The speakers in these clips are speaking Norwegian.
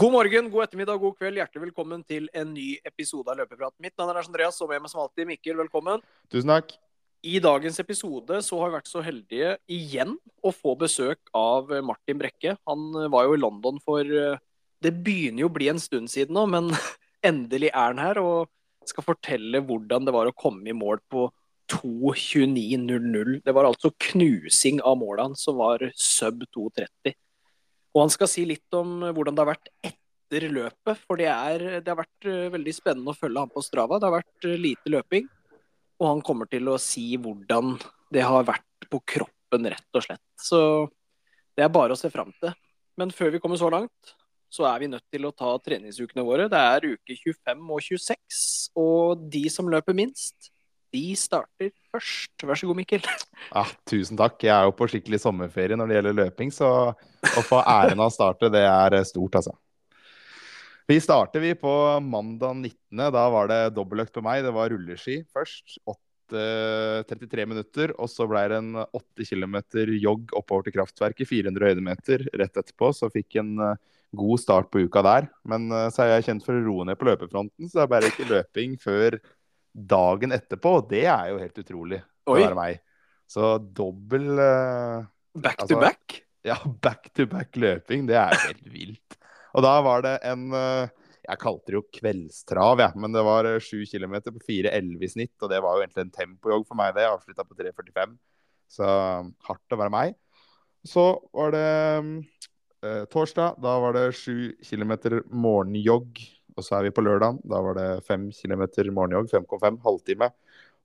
God morgen, god ettermiddag, god kveld. Hjertelig velkommen til en ny episode av Løpeprat. Mitt navn er Andreas, og med meg som alltid Mikkel. Velkommen. Tusen takk. I dagens episode så har vi vært så heldige igjen å få besøk av Martin Brekke. Han var jo i London for eh, Det begynner jo å bli en stund siden nå, men endelig er han her og skal fortelle hvordan det var å komme i mål på 2.29,00. Det var altså knusing av målene som var sub 2.30. Og han skal si litt om hvordan det har vært etter løpet, for det, er, det har vært eh, veldig spennende å følge ham på Strava. Det har vært eh, lite løping, og han kommer til å si hvordan det har vært på kroppen, rett og slett. Så det er bare å se fram til. Men før vi kommer så langt, så er vi nødt til å ta treningsukene våre. Det er uke 25 og 26, og de som løper minst, de starter først. Vær så god, Mikkel. Ja, tusen takk. Jeg er jo på skikkelig sommerferie når det gjelder løping, så å få æren av å starte, det er stort, altså. Vi starter vi på mandag 19. Da var det dobbeltøkt på meg. Det var rulleski først. 8, 33 minutter. Og så ble det en 8 km jogg oppover til kraftverket. 400 høydemeter rett etterpå. Så fikk en eh, god start på uka der. Men eh, så er jeg kjent for å roe ned på løpefronten, så det er bare ikke løping før dagen etterpå. Det er jo helt utrolig å være meg. Så dobbel uh, Back Altså- to back? ja, back to back løping, det er helt vilt. Og da var det en uh, Jeg kalte det jo kveldstrav, ja, men det var eh, sju km på 4,11 i snitt. Og det var jo egentlig en tempojogg for meg, det. Jeg avslutta på 3,45. Så hardt å være meg. Så var det eh, torsdag. Da var det sju km morgenjogg. Og så er vi på lørdag. Da var det fem km morgenjogg. 5,5 halvtime.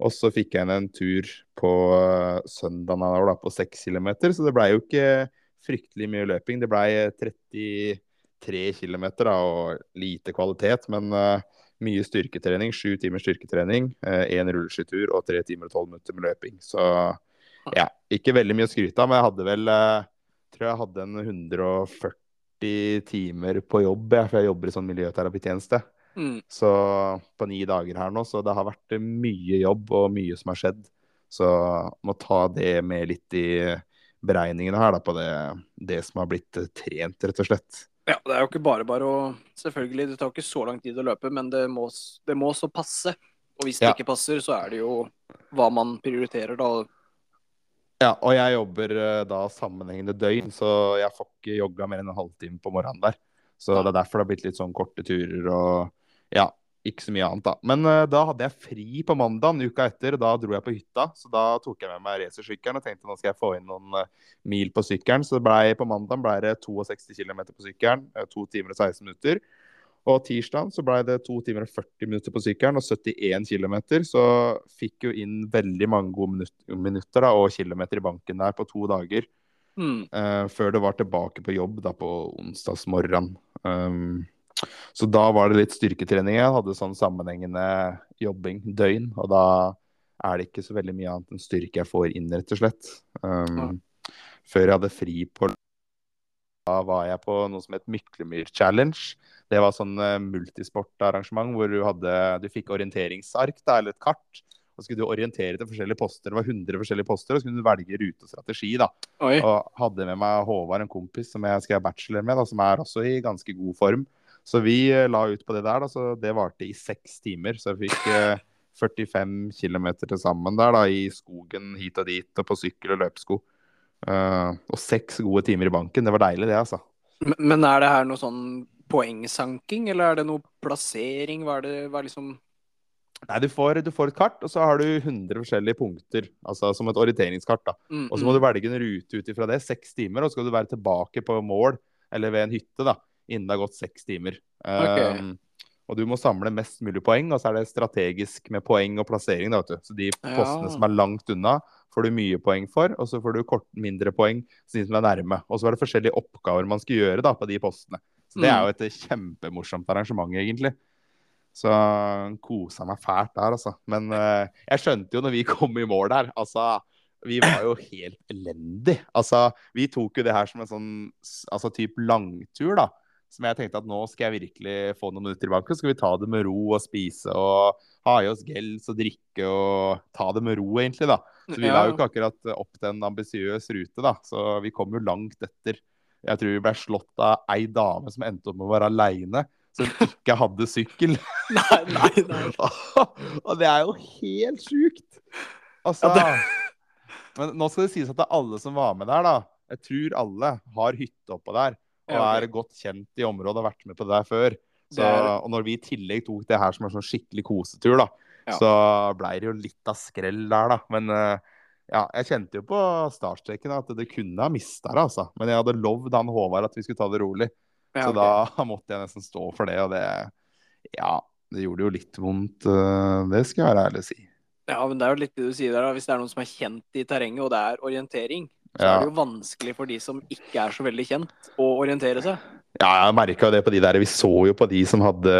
Og så fikk jeg en tur på uh, søndagen da, på 6 km, så det blei jo ikke fryktelig mye løping. Det blei 33 km og lite kvalitet, men uh, mye styrketrening. Sju timer styrketrening, én uh, rulleskitur og tre timer og tolv minutter med løping. Så ja, ikke veldig mye å skryte av, men jeg hadde vel uh, tror jeg hadde en 140 timer på jobb, for jeg jobber i sånn miljøterapitjeneste. Mm. Så på ni dager her nå, så det har vært mye jobb og mye som har skjedd. Så må ta det med litt i beregningene her, da, på det, det som har blitt trent, rett og slett. Ja, det er jo ikke bare bare å Selvfølgelig, det tar ikke så lang tid å løpe, men det må, det må så passe. Og hvis det Ja. ikke passer, så er det jo hva man prioriterer, da. Ja, og jeg jobber eh, da sammenhengende døgn, så jeg får ikke jogga mer enn en halvtime på morgenen der. Så det er derfor det har blitt litt sånn korte turer og ja, ikke så mye annet, da. Men uh, da hadde jeg fri på mandag uka etter, og da dro jeg på hytta. Så da tok jeg med meg racersykkelen og tenkte nå skal jeg få inn noen uh, mil på sykkelen. Så det ble, på mandag ble det 62 km på sykkelen, uh, 2 timer og 16 minutter. Og tirsdag så ble det 2 timer og 40 minutter på sykkelen og 71 km. Så fikk jo inn veldig mange gode minutter, minutter da, og kilometer i banken der på to dager. Mm. Uh, før det var tilbake på jobb da på onsdagsmorgen. Um, så da var det litt styrketrening. Jeg hadde sånn sammenhengende jobbing døgn. Og da er det ikke så veldig mye annet enn styrke jeg får inn, rett og slett. Um, Før jeg hadde fri på da var jeg på noe som het Myklemyr Challenge. Det var sånn eh, multisportarrangement hvor du, hadde, du fikk orienteringsark, da, eller et kart. Og så skulle du orientere til forskjellige poster. Det var 100 forskjellige poster, og så kunne du velge rute og strategi. da. Oi. Og hadde med meg Håvard, en kompis som jeg skrev bachelor med, da, som er også i ganske god form. Så vi eh, la ut på det der. da, så Det varte i seks timer. Så jeg fikk eh, 45 km til sammen der da, i skogen hit og dit, og på sykkel og løpesko. Eh, og seks gode timer i banken. Det var deilig, det, altså. Men, men er det her noe sånn poengsanking, eller er det noe plassering? Hva er det hva er liksom Nei, du får, du får et kart, og så har du 100 forskjellige punkter. Altså som et orienteringskart. da. mm, Og så må du velge en rute ut ifra det, seks timer, og så skal du være tilbake på mål, eller ved en hytte, da, innen det har gått seks timer. Ok. Um, og du må samle mest mulig poeng, og så er det strategisk med poeng og plassering. Da, vet du. Så de Ja. postene som er langt unna, får du mye poeng for, og så får du kort, mindre poeng for de som er nærme. Og så er det forskjellige oppgaver man skal gjøre da, på de postene. Så det Mm. er jo et kjempemorsomt arrangement, egentlig. Så kosa meg fælt der, altså. Men uh, jeg skjønte jo når vi kom i mål der, altså vi var jo helt elendige. Altså, vi tok jo det her som en sånn altså, type langtur, da. Som jeg tenkte at nå skal jeg virkelig få noen minutter tilbake. Så skal vi ta det med ro og spise og ha i oss gels og drikke og ta det med ro, egentlig, da. Så vi la jo ikke akkurat opp til en ambisiøs rute, da. Så vi kom jo langt etter Jeg tror vi ble slått av ei dame som endte opp med å være aleine, som ikke hadde sykkel. Nei, nei, nei. og det er jo helt sjukt! Altså Ja, Men nå skal det sies at det er alle som var med der, da. Jeg tror alle har hytte oppå der. Og er godt kjent i området og har vært med på det der før. Så, og når vi i tillegg tok det her som en sånn skikkelig kosetur, da, Ja. så blei det jo litt av skrell der, da. Men eh, ja, jeg kjente jo på startstreken at det kunne ha mista det, altså. Men jeg hadde lovd han Håvard at vi skulle ta det rolig. Ja, Så da måtte jeg nesten stå for det, og det Ja, det gjorde jo litt vondt, eh, det skal jeg være ærlig å si. Ja, men det er jo litt det du sier der. da. Hvis det er noen som er kjent i terrenget, og det er orientering, så Ja. er det jo vanskelig for de som ikke er så veldig kjent, å orientere seg. Ja, jeg merka det på de der. Vi så jo på de som hadde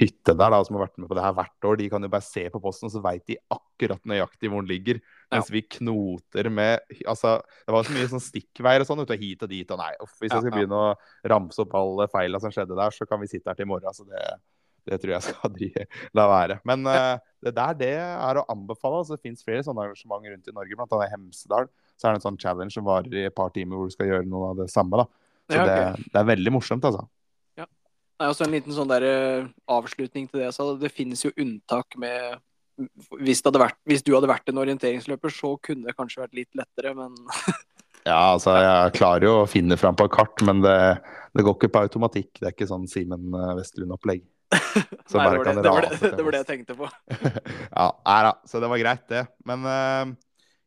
hytte der, da, som har vært med på det her hvert år. De kan jo bare se på posten, så veit de akkurat nøyaktig hvor den ligger. Mens vi knoter med Altså, det var så mye sånn stikkveier og sånn, ute hit og dit. Og nei, uff, hvis jeg skal ja. begynne å ramse opp alle feila som skjedde der, så kan vi sitte her til i morgen. Så det, det tror jeg skal de, la være. Men uh, det der, det er å anbefale. Altså, det fins flere sånne arrangementer rundt i Norge, blant i Hemsedal. Så er det en sånn challenge som varer i et par timer, hvor du skal gjøre noe av det samme. da. Så Ja, okay. det, det er veldig morsomt, altså. Ja. Nei, også en liten sånn der eh, avslutning til det jeg sa. Det finnes jo unntak med hvis, vært, hvis du hadde vært en orienteringsløper, så kunne det kanskje vært litt lettere, men Ja, altså, jeg klarer jo å finne fram på et kart, men det, det går ikke på automatikk. Det er ikke sånn Simen eh, Vestlund-opplegg. Så Nei, det, var det, det, var det, det var det jeg tenkte på. ja, nei da. Så det var greit, det. Men eh,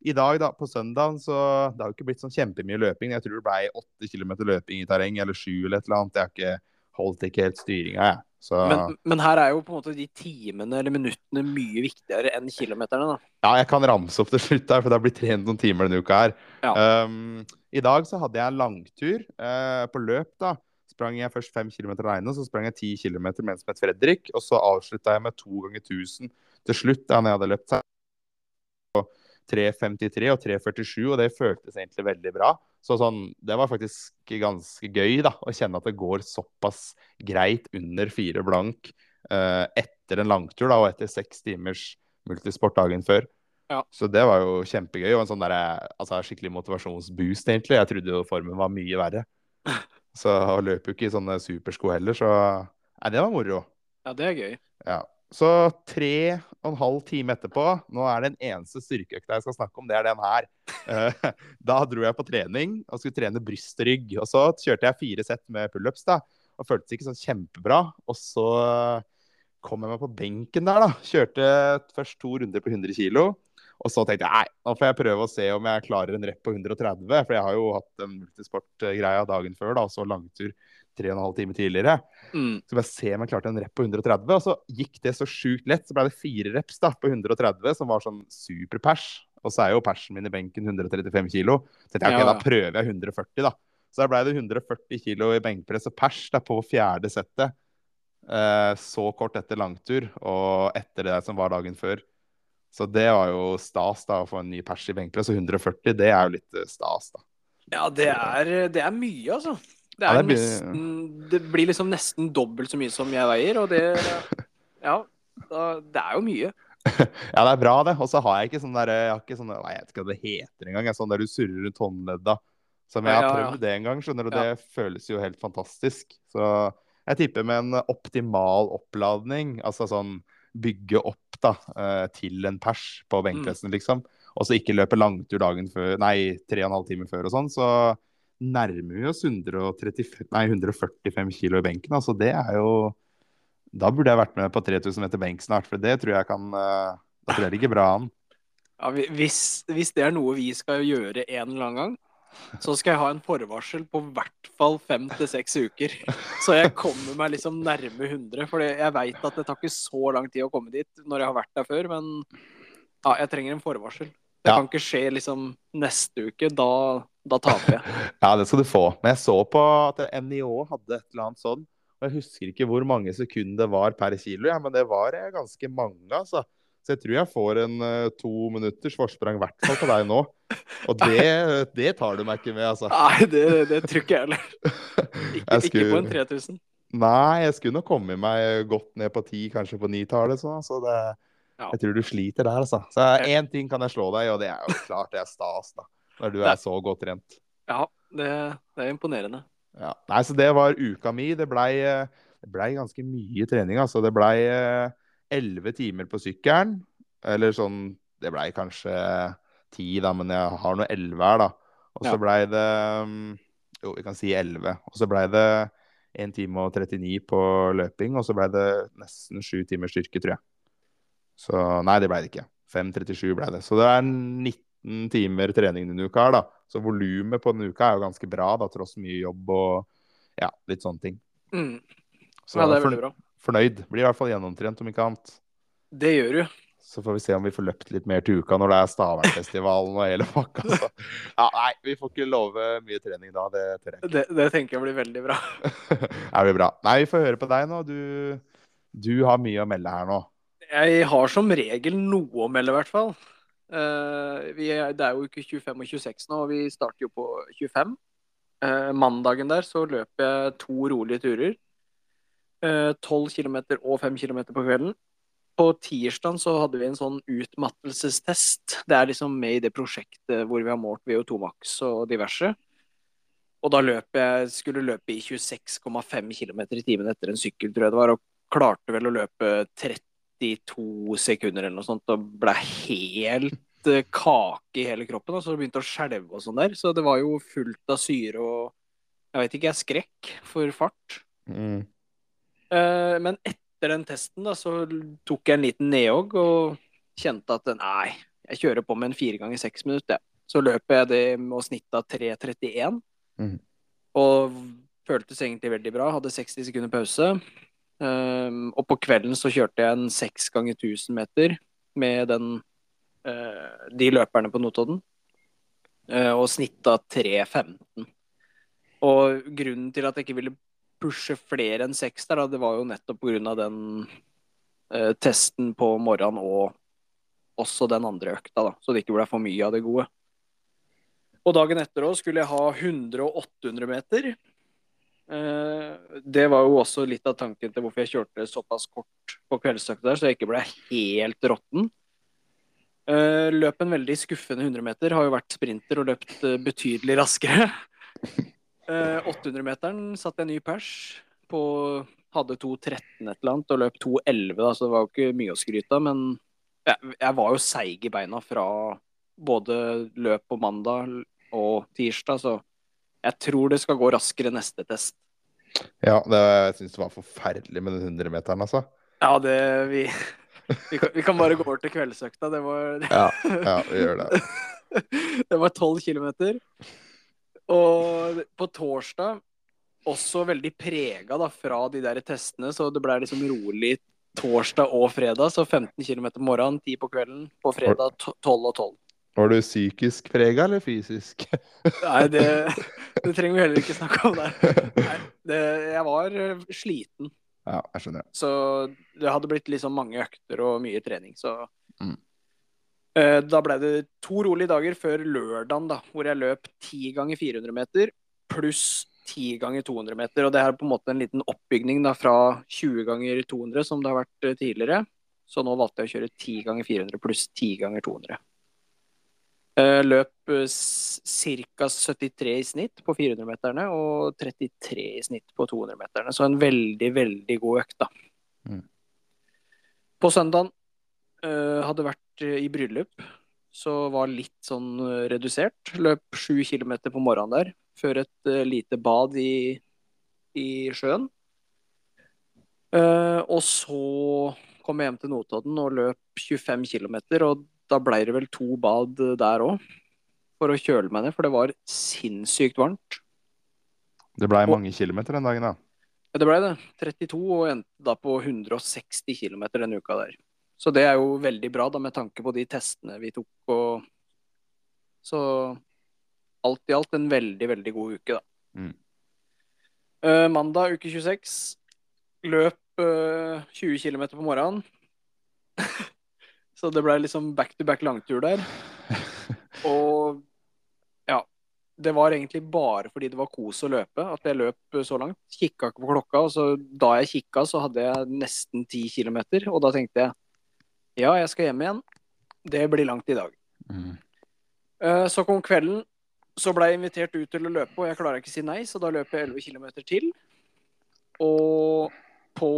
i dag, da, på søndag, så Det har jo ikke blitt sånn kjempemye løping. Jeg tror det ble åtte kilometer løping i terreng, eller sju eller et eller annet. Jeg har ikke holdt ikke helt styringa, jeg. Så Men, men her er jo på en måte de timene eller minuttene mye viktigere enn kilometerne, da. ja, jeg kan ramse opp til slutt der, for det har blitt trent noen timer denne uka her. Ja. Um, I dag så hadde jeg en langtur uh, på løp, da. Sprang jeg først fem kilometer alene, så sprang jeg ti kilometer med en som het Fredrik. Og så avslutta jeg med to ganger 1000 til slutt, da når jeg hadde løpt. 3.53 og 3.47, og det føltes egentlig veldig bra. Så sånn, det var faktisk ganske gøy da, å kjenne at det går såpass greit under fire blank eh, etter en langtur da, og etter seks timers multisport dagen før. Ja. Så det var jo kjempegøy, og en sånn der, altså, skikkelig motivasjonsboost, egentlig. Jeg trodde jo formen var mye verre. Så løp jo ikke i sånne supersko heller, så Nei, det var moro. Ja, det er gøy. Ja. Så tre og en halv time etterpå, nå er det den eneste styrkeøkta jeg skal snakke om, det er den her. Eh, Da dro jeg på trening og skulle trene bryst og rygg. Og så kjørte jeg fire sett med pullups, da. Og føltes ikke sånn kjempebra. Og så kom jeg meg på benken der, da. Kjørte først to runder på 100 kg. Og så tenkte jeg nei, nå får jeg prøve å se om jeg klarer en rep på 130. For jeg har jo hatt en multisportgreie dagen før, da, og så langtur tre og en halv time tidligere. Mm. Så bare se om jeg klarte en rep på 130, og så gikk det så sjukt lett. Så ble det fire reps da, på 130, som var sånn superpers. Og så er jo persen min i benken 135 kilo. Så jeg, okay, da prøver jeg 140, da. Så da ble det 140 kilo i benkpress og pers da, på fjerde settet. Eh, så kort etter langtur, og etter det som var dagen før. Så det var jo stas, da, å få en ny pers i benkpress. Og 140, det er jo litt eh, stas, da. Ja, det er, det er mye, altså. Det, Ja, det blir- nesten, det blir liksom nesten dobbelt så mye som jeg veier, og det Ja, det er jo mye. Ja, det er bra, det. Og så har jeg ikke sånn der, jeg har ikke sånn, jeg vet ikke hva det heter engang. Sånn der du surrer rundt håndledda. Som jeg har prøvd det en gang, skjønner du. Ja. Det føles jo helt fantastisk. Så jeg tipper med en optimal oppladning, altså sånn bygge opp da, eh, til en pers på benkpressen, Mm. liksom. Og så ikke løpe langtur dagen før, nei, tre og en halv time før og sånn. Så nærmer vi oss 135, nei, 145 kilo i benken. Altså det er jo Da burde jeg vært med på 3000 meter benk snart, for det tror jeg kan eh, Da tror jeg det ligger bra an. Ja, hvis, hvis det er noe vi skal gjøre en eller annen gang, så skal jeg ha en forvarsel på hvert fall fem til seks uker. Så jeg kommer meg liksom nærme 100. For jeg veit at det tar ikke så lang tid å komme dit når jeg har vært der før, men ja, jeg trenger en forvarsel. Det Ja. kan ikke skje liksom neste uke. Da, da taper jeg. Ja, det skal du få. Men jeg så på at NIH hadde et eller annet sånn. Og jeg husker ikke hvor mange sekunder det var per kilo, ja, men det var eh, ganske mange, altså. Så jeg tror jeg får en eh, to minutters forsprang, i hvert fall på deg nå. Og det, det tar du meg ikke med, altså. Nei, det, det tror ikke jeg heller. Ikke, ikke på en 3000. Nei, jeg skulle nok komme meg godt ned på ti, kanskje på ni-tallet. Så, så det, jeg tror du sliter der, altså. Så én ting kan jeg slå deg i, og det er jo klart det er stas, da. Når du Det- er så godt trent. Ja, det, det er imponerende. Ja. Nei, så det var uka mi. Det blei ble ganske mye trening. Altså. Det blei elleve timer på sykkelen. Eller sånn Det blei kanskje ti, da, men jeg har nå elleve her, da. Og så Ja. blei det mm, Jo, vi kan si elleve. Og så blei det 1 time og 39 på løping, og så blei det nesten sju timer styrke, tror jeg. Så nei, det blei det ikke. 5.37 blei det. Så det er 19 timer trening denne uka her, da. Så volumet på denne uka er jo ganske bra, da, tross mye jobb og ja, litt sånne ting. Mm. Så Ja, det er veldig bra. fornøyd. Blir i hvert fall gjennomtrent, om ikke annet. Det gjør du. Så får vi se om vi får løpt litt mer til uka når det er Stavernfestivalen og hele pakka. Så. Ja, nei, vi får ikke love mye trening da. Det. Det, det tenker jeg blir veldig bra. Det blir bra. Nei, vi får høre på deg nå. Du, du har mye å melde her nå. Jeg har som regel noe å melde, i hvert fall. Eh, vi det er jo uke 25 og 26 nå, og vi starter jo på 25. Eh, mandagen der så løper jeg to rolige turer. Eh, 12 km og 5 km på kvelden. På tirsdag så hadde vi en sånn utmattelsestest. Det er liksom med i det prosjektet hvor vi har målt VO2 max og diverse. Og da løp jeg, skulle løpe i 26,5 km i timen etter en sykkel, tror jeg det var, og klarte vel å løpe 32 sekunder eller noe sånt, og ble helt eh, kake i hele kroppen. Og så begynte å skjelve og sånn der. Så det var jo fullt av syre og jeg vet ikke, jeg skrekk for fart. Mm. Eh, Men etter den testen da, så tok jeg en liten nedhogg og kjente at nei, jeg kjører på med en fire ganger seks minutter. Så løper jeg det med å snitte av 3.31. Mm. Og føltes egentlig veldig bra. Hadde 60 sekunder pause. Um, og på kvelden så kjørte jeg en seks ganger 1000 meter med den, uh, de løperne på Notodden. Uh, og snitta 3.15. Og grunnen til at jeg ikke ville pushe flere enn seks der, da, det var jo nettopp pga. den uh, testen på morgenen og også den andre økta, da, så det ikke ble for mye av det gode. Og dagen etter òg skulle jeg ha 100 og 800 meter. Eh, det var jo også litt av tanken til hvorfor jeg kjørte såpass kort på kveldsøkta der, så jeg ikke ble helt råtten. Eh, løp en veldig skuffende 100 meter. Har jo vært sprinter og løpt eh, betydelig raskere. Eh, 800-meteren satte jeg ny pers på Hadde 2.13 et eller annet og løp 2.11, da, så det var jo ikke mye å skryte av. Men jeg, jeg var jo seig i beina fra både løp på mandag og tirsdag, så jeg tror det skal gå raskere neste test. Ja, det, jeg syns det var forferdelig med den 100-meteren, altså. Ja, det Vi, vi, kan, vi kan bare gå over til kveldsøkta. Det var Ja, ja vi gjør det. Det var 12 kilometer. Og på torsdag også veldig prega da, fra de der testene, så det ble liksom rolig torsdag og fredag. Så 15 km morgenen, 10 på kvelden. På fredag 12 og 12. Var du psykisk prega eller fysisk? Nei, det, det trenger vi heller ikke snakke om der. Nei, det, jeg var eh, sliten, Ja, jeg skjønner. så det hadde blitt liksom mange økter og mye trening, så Mm. Eh, Da ble det to rolige dager før lørdagen, da, hvor jeg løp 10 ganger 400 meter pluss 10 ganger 200 meter. Og det er på en måte en liten oppbygning da, fra 20 ganger 200, som det har vært eh, tidligere. Så nå valgte jeg å kjøre 10 ganger 400 pluss 10 ganger 200. Eh, Løp ca. 73 i snitt på 400-meterne og 33 i snitt på 200-meterne. Så en veldig, veldig god økt, da. Mm. På søndagen eh, hadde vært eh, i bryllup, så var litt sånn eh, redusert. Løp 7 kilometer på morgenen der, før et eh, lite bad i, i sjøen. Eh, og så kom jeg hjem til Notodden og løp 25 km, og da ble det vel to bad der òg. For å kjøle meg ned, for det var sinnssykt varmt. Det blei Og- mange kilometer den dagen, da. Ja, det ble det. 32 og endte da på 160 km denne uka der. Så det er jo veldig bra da med tanke på de testene vi tok og Så alt i alt en veldig, veldig god uke, da. Mm. Uh, mandag uke 26 løp uh, 20 km på morgenen. Så det ble liksom back to back langtur der. Og ja, det var egentlig bare fordi det var kos å løpe at jeg løp så langt. Kikka ikke på klokka, og så da jeg kikka, så hadde jeg nesten ti km. Og da tenkte jeg ja, jeg skal hjem igjen. Det blir langt i dag. Mm. Eh, Så kom kvelden. så ble jeg invitert ut til å løpe, og jeg klarer ikke å si nei, så da løper jeg 11 km til. Og på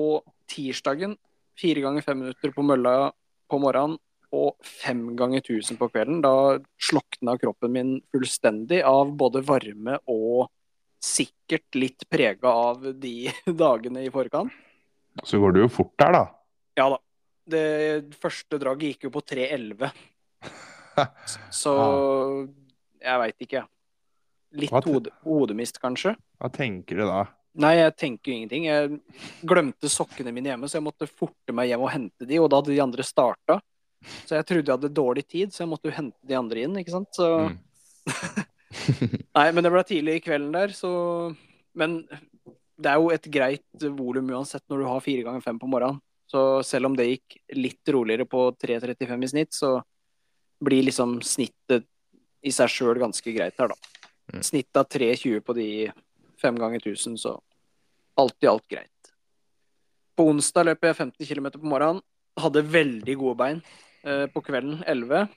tirsdagen fire ganger fem minutter på mølla på morgenen og fem ganger 1000 på kvelden. Da slokna kroppen min fullstendig av både varme og sikkert litt prega av de dagene i forkant. Så går det jo fort der, da. Ja da. Det første draget gikk jo på 3.11. Så jeg veit ikke. Litt hode, hodemist, kanskje. Hva tenker du da? Nei, jeg tenker jo ingenting. Jeg glemte sokkene mine hjemme, så jeg måtte forte meg hjem og hente de, og da hadde de andre starta. Så jeg trodde jeg hadde dårlig tid, så jeg måtte jo hente de andre inn, ikke sant. Så Mm. Nei, men det ble tidlig i kvelden der, så Men det er jo et greit volum uansett når du har fire ganger fem på morgenen. Så selv om det gikk litt roligere på 3.35 i snitt, så blir liksom snittet i seg sjøl ganske greit her, da. Mm. Snitt av 3,20 på de fem ganger 1000, så alt i alt greit. På onsdag løp jeg 50 km på morgenen. Hadde veldig gode bein eh, på kvelden, 11.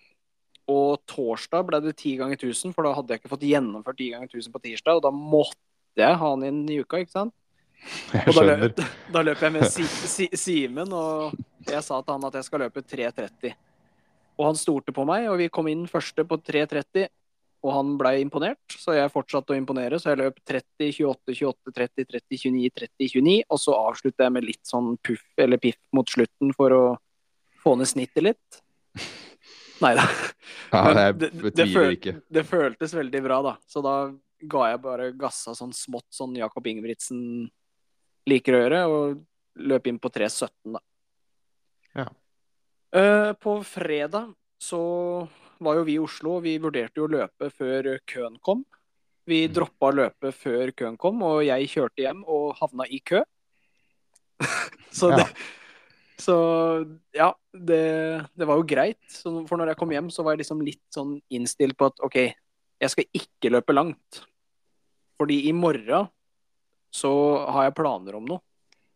Og torsdag ble det 10 ganger 1000, for da hadde jeg ikke fått gjennomført 10 ganger 1000 på tirsdag, og da måtte jeg ha den inn i uka, ikke sant? Jeg Og da, skjønner. løp, da løp jeg med si, si, Simen, og jeg sa til han at jeg skal løpe 3.30. Og han stolte på meg, og vi kom inn første på 3.30, og han ble imponert, så jeg fortsatte å imponere, så jeg løp 30, 28, 28, 30, 30, 29, 30, 29, og så avslutta jeg med litt sånn puff eller piff mot slutten for å få ned snittet litt. Nei da. Ja, det, det- det. Det føltes veldig bra, da. Så da ga jeg bare gassa sånn smått, sånn Jakob Ingebrigtsen liker å gjøre, og løp inn på 3.17, da. Ja. Uh, på fredag så var jo vi i Oslo, vi vurderte jo å løpe før køen kom. Vi Mm. droppa løpet før køen kom, og jeg kjørte hjem og havna i kø. så Ja. det Så ja, det, det var jo greit. Så for når jeg kom hjem, så var jeg liksom litt sånn innstilt på at OK, jeg skal ikke løpe langt. Fordi i morgen så har jeg planer om noe.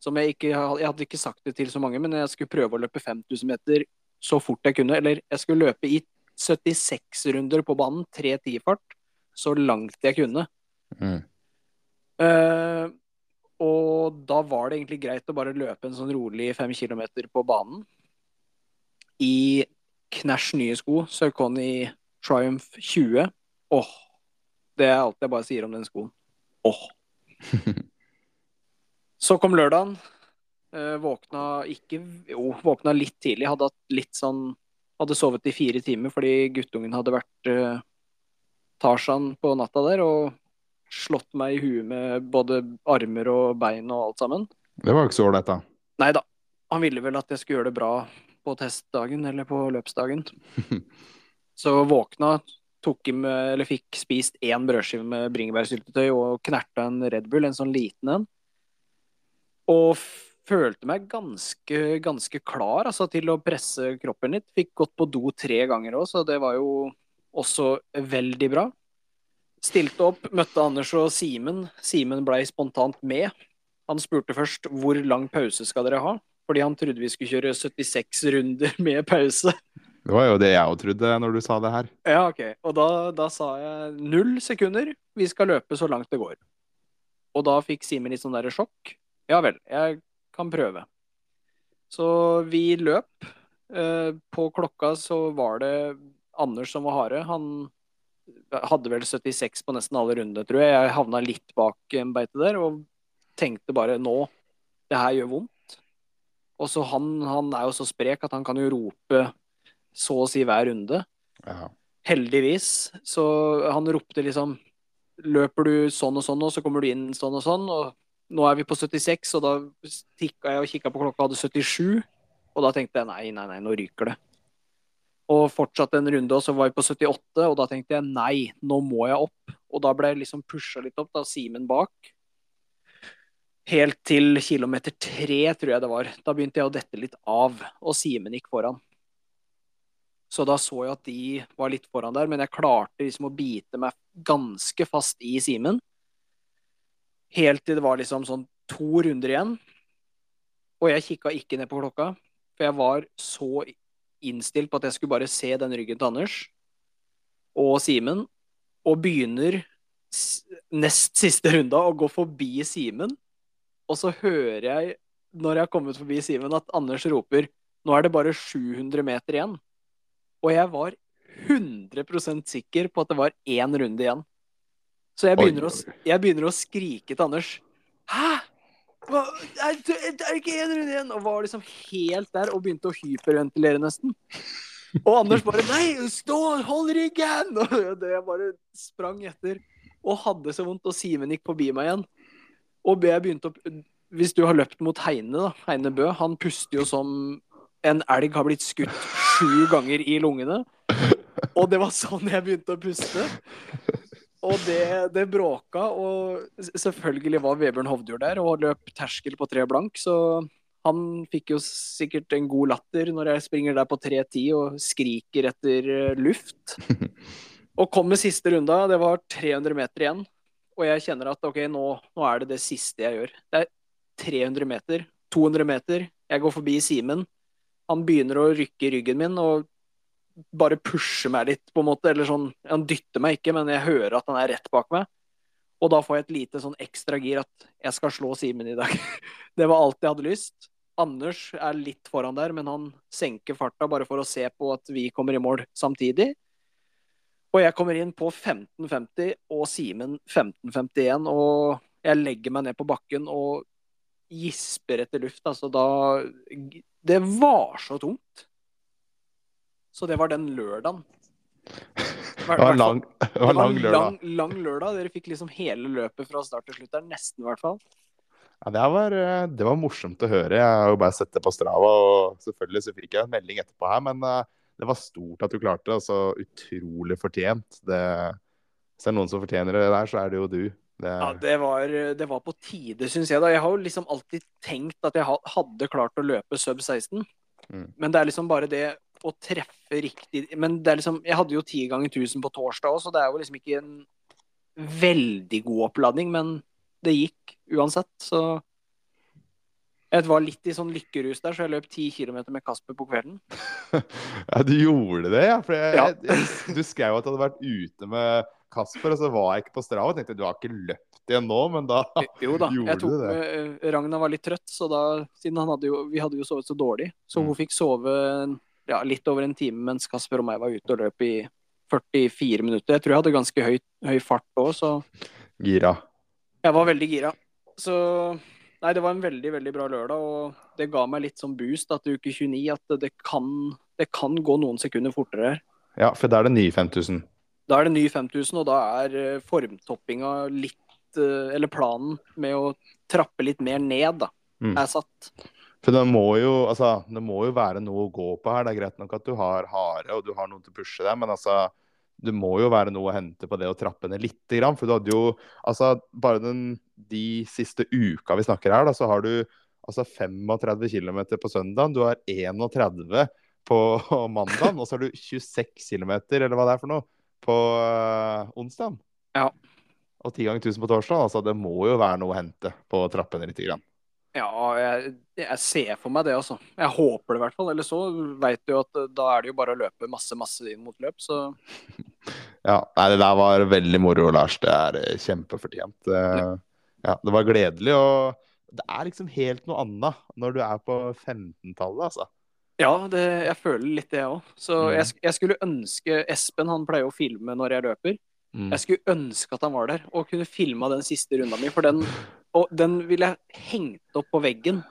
Som jeg ikke Jeg hadde ikke sagt det til så mange, men jeg skulle prøve å løpe 5000 meter så fort jeg kunne. Eller jeg skulle løpe i 76 runder på banen, 3.10-fart, så langt jeg kunne. Mm. Uh, og da var det egentlig greit å bare løpe en sånn rolig fem kilometer på banen. I knæsj nye sko, Saucony Triumph 20. Åh, det er alt jeg bare sier om den skoen. Åh. Så kom lørdagen. Uh, våkna ikke Jo, våkna litt tidlig. Hadde hatt litt sånn Hadde sovet i fire timer fordi guttungen hadde vært uh, Tarzan på natta der og slått meg i huet med både armer og bein og alt sammen. Det var jo ikke så ålreit, da. Nei da. Han ville vel at jeg skulle gjøre det bra på testdagen eller på løpsdagen. Så våkna, tok i med, eller fikk spist én brødskive med bringebærsyltetøy og knerta en Red Bull, en sånn liten en. Og følte meg ganske, ganske klar altså, til å presse kroppen litt. Fikk gått på do tre ganger òg, så det var jo også veldig bra. Stilte opp, møtte Anders og Simen. Simen blei spontant med. Han spurte først hvor lang pause skal dere ha, fordi han trodde vi skulle kjøre 76 runder med pause. Det var jo det jeg òg trodde når du sa det her. Ja, ok. Og da, da sa jeg null sekunder. Vi skal løpe så langt det går. Og da fikk Simen litt sånn der sjokk. Ja vel, jeg kan prøve. Så vi løp. Eh, på klokka så var det Anders som var harde. Han hadde vel 76 på nesten alle rundene, tror jeg. Jeg havna litt bak en beite der og tenkte bare nå, det her gjør vondt. Og så han, han er jo så sprek at han kan jo rope så å si hver runde. Ja. Heldigvis. Så han ropte liksom Løper du sånn og sånn, og så kommer du inn sånn og sånn. Og nå er vi på 76, og da tikka jeg og kikka på klokka, hadde 77. Og da tenkte jeg nei, nei, nei, nå ryker det. Og fortsatte en runde, og så var vi på 78, og da tenkte jeg nei, nå må jeg opp. Og da ble jeg liksom pusha litt opp, da Simen bak. Helt til kilometer tre, tror jeg det var. Da begynte jeg å dette litt av, og Simen gikk foran. Så da så jeg at de var litt foran der, men jeg klarte liksom å bite meg ganske fast i Simen. Helt til det var liksom sånn to runder igjen. Og jeg kikka ikke ned på klokka, for jeg var så innstilt på at jeg skulle bare se den ryggen til Anders og Simen. og begynner nest siste runda å gå forbi Simen. Og så hører jeg, når jeg har kommet forbi Simen, at Anders roper nå er det bare 700 meter igjen. Og jeg var 100% sikker på at det var én runde igjen. Så jeg begynner, å, jeg begynner å skrike til Anders. Hæ? Hva? Er det er det ikke én runde igjen? Og var liksom helt der og begynte å hyperventilere nesten. Og Anders bare Nei, stå, hold ryggen! Og det jeg bare sprang etter. Og hadde så vondt. Og Simen gikk forbi meg igjen. Og jeg begynte å Hvis du har løpt mot Heine, da, Heine Bø, han puster jo som en elg har blitt skutt sju ganger i lungene. Og det var sånn jeg begynte å puste. Og det, det bråka, og selvfølgelig var Vebjørn Hovdjord der og løp terskel på tre blank, så han fikk jo sikkert en god latter når jeg springer der på 3.10 og skriker etter eh, luft. Og kom med siste runda, det var 300 meter igjen. Og jeg kjenner at ok, nå, nå er det det siste jeg gjør. Det er 300 meter, 200 meter, jeg går forbi Simen. Han begynner å rykke i ryggen min og bare pusher meg litt, på en måte. Eller sånn, han dytter meg ikke, men jeg hører at han er rett bak meg. Og da får jeg et lite sånn ekstra gir at jeg skal slå Simen i dag. Det var alt jeg hadde lyst. Anders er litt foran der, men han senker farta bare for å se på at vi kommer i mål samtidig. Og jeg kommer inn på 15.50 og Simen 15.51, og jeg legger meg ned på bakken og gisper etter luft. Altså da Det var så tungt. Så det var den lørdagen. Det var en lang, var lang lørdag. lang, lang lørdag. Dere fikk liksom hele løpet fra start til slutt der. Nesten, i hvert fall. Ja, det, var, eh, det var morsomt å høre. Jeg har jo bare sett det på Strava, og selvfølgelig så fikk jeg en melding etterpå her, men eh, det var stort at du klarte det. Altså utrolig fortjent. Det, hvis det er noen som fortjener det der, så er det jo du. Det, Ja, det var, det var på tide, syns jeg. da. Jeg har jo liksom alltid tenkt at jeg hadde klart å løpe sub 16. Mm. Men det er liksom bare det å treffe riktig Men det er liksom Jeg hadde jo ti ganger 1000 på torsdag òg, så det er jo liksom ikke en veldig god oppladning, men det gikk uansett, så Jeg var litt i sånn lykkerus der, så jeg løp ti km med Kasper på kvelden. Ja, du gjorde det, ja. For jeg, Ja. jeg, du skrev at du hadde vært ute med Kasper, og så var jeg ikke på Strava. Jeg tenkte du har ikke løpt igjen nå, men da Jo da. Gjorde tok du det? eh, Ragna var litt trøtt, så da, siden han hadde jo, vi hadde jo sovet så dårlig, så Mm. hun fikk sove ja, litt over en time mens Kasper og meg var ute og løp i 44 minutter. Jeg tror jeg hadde ganske høy, høy fart òg, så gira. jeg var veldig gira. Så nei, det var en veldig, veldig bra lørdag, og det ga meg litt sånn boost til uke 29 at det kan, det kan gå noen sekunder fortere her. Ja, for da er det nye 5000. Da er det ny 5000, og da er eh, formtoppinga litt eh, Eller planen med å trappe litt mer ned, da, Mm. er satt. For det må, jo, altså, det må jo være noe å gå på her. Det er greit nok at du har hare og du har noen til å pushe deg, men altså, det må jo være noe å hente på det å trappe ned lite grann. For du hadde jo altså, Bare den, de siste uka vi snakker her, da, så har du altså 35 km på søndag. Du har 31 på mandag, og så har du 26 km, eller hva det er for noe, på uh, onsdag. Ja. Og 10 ganger 1000 på torsdag. Altså, det må jo være noe å hente på å trappe ned lite grann. Ja, jeg, jeg ser for meg det, altså. Jeg håper det i hvert fall. Eller så veit du jo at eh, da er det jo bare å løpe masse, masse inn mot løp, så Ja, nei, det der var veldig moro, Lars. Det er eh, kjempefortjent. Eh, Ja, det var gledelig. Og det er liksom helt noe annet når du er på 15-tallet, altså. Ja, det, jeg føler litt det, jeg òg. Så Mm. jeg, jeg skulle ønske Espen, han pleier å filme når jeg løper. Mm. Jeg skulle ønske at han var der og kunne filma den siste runda mi, for den, og den ville jeg hengt opp på veggen.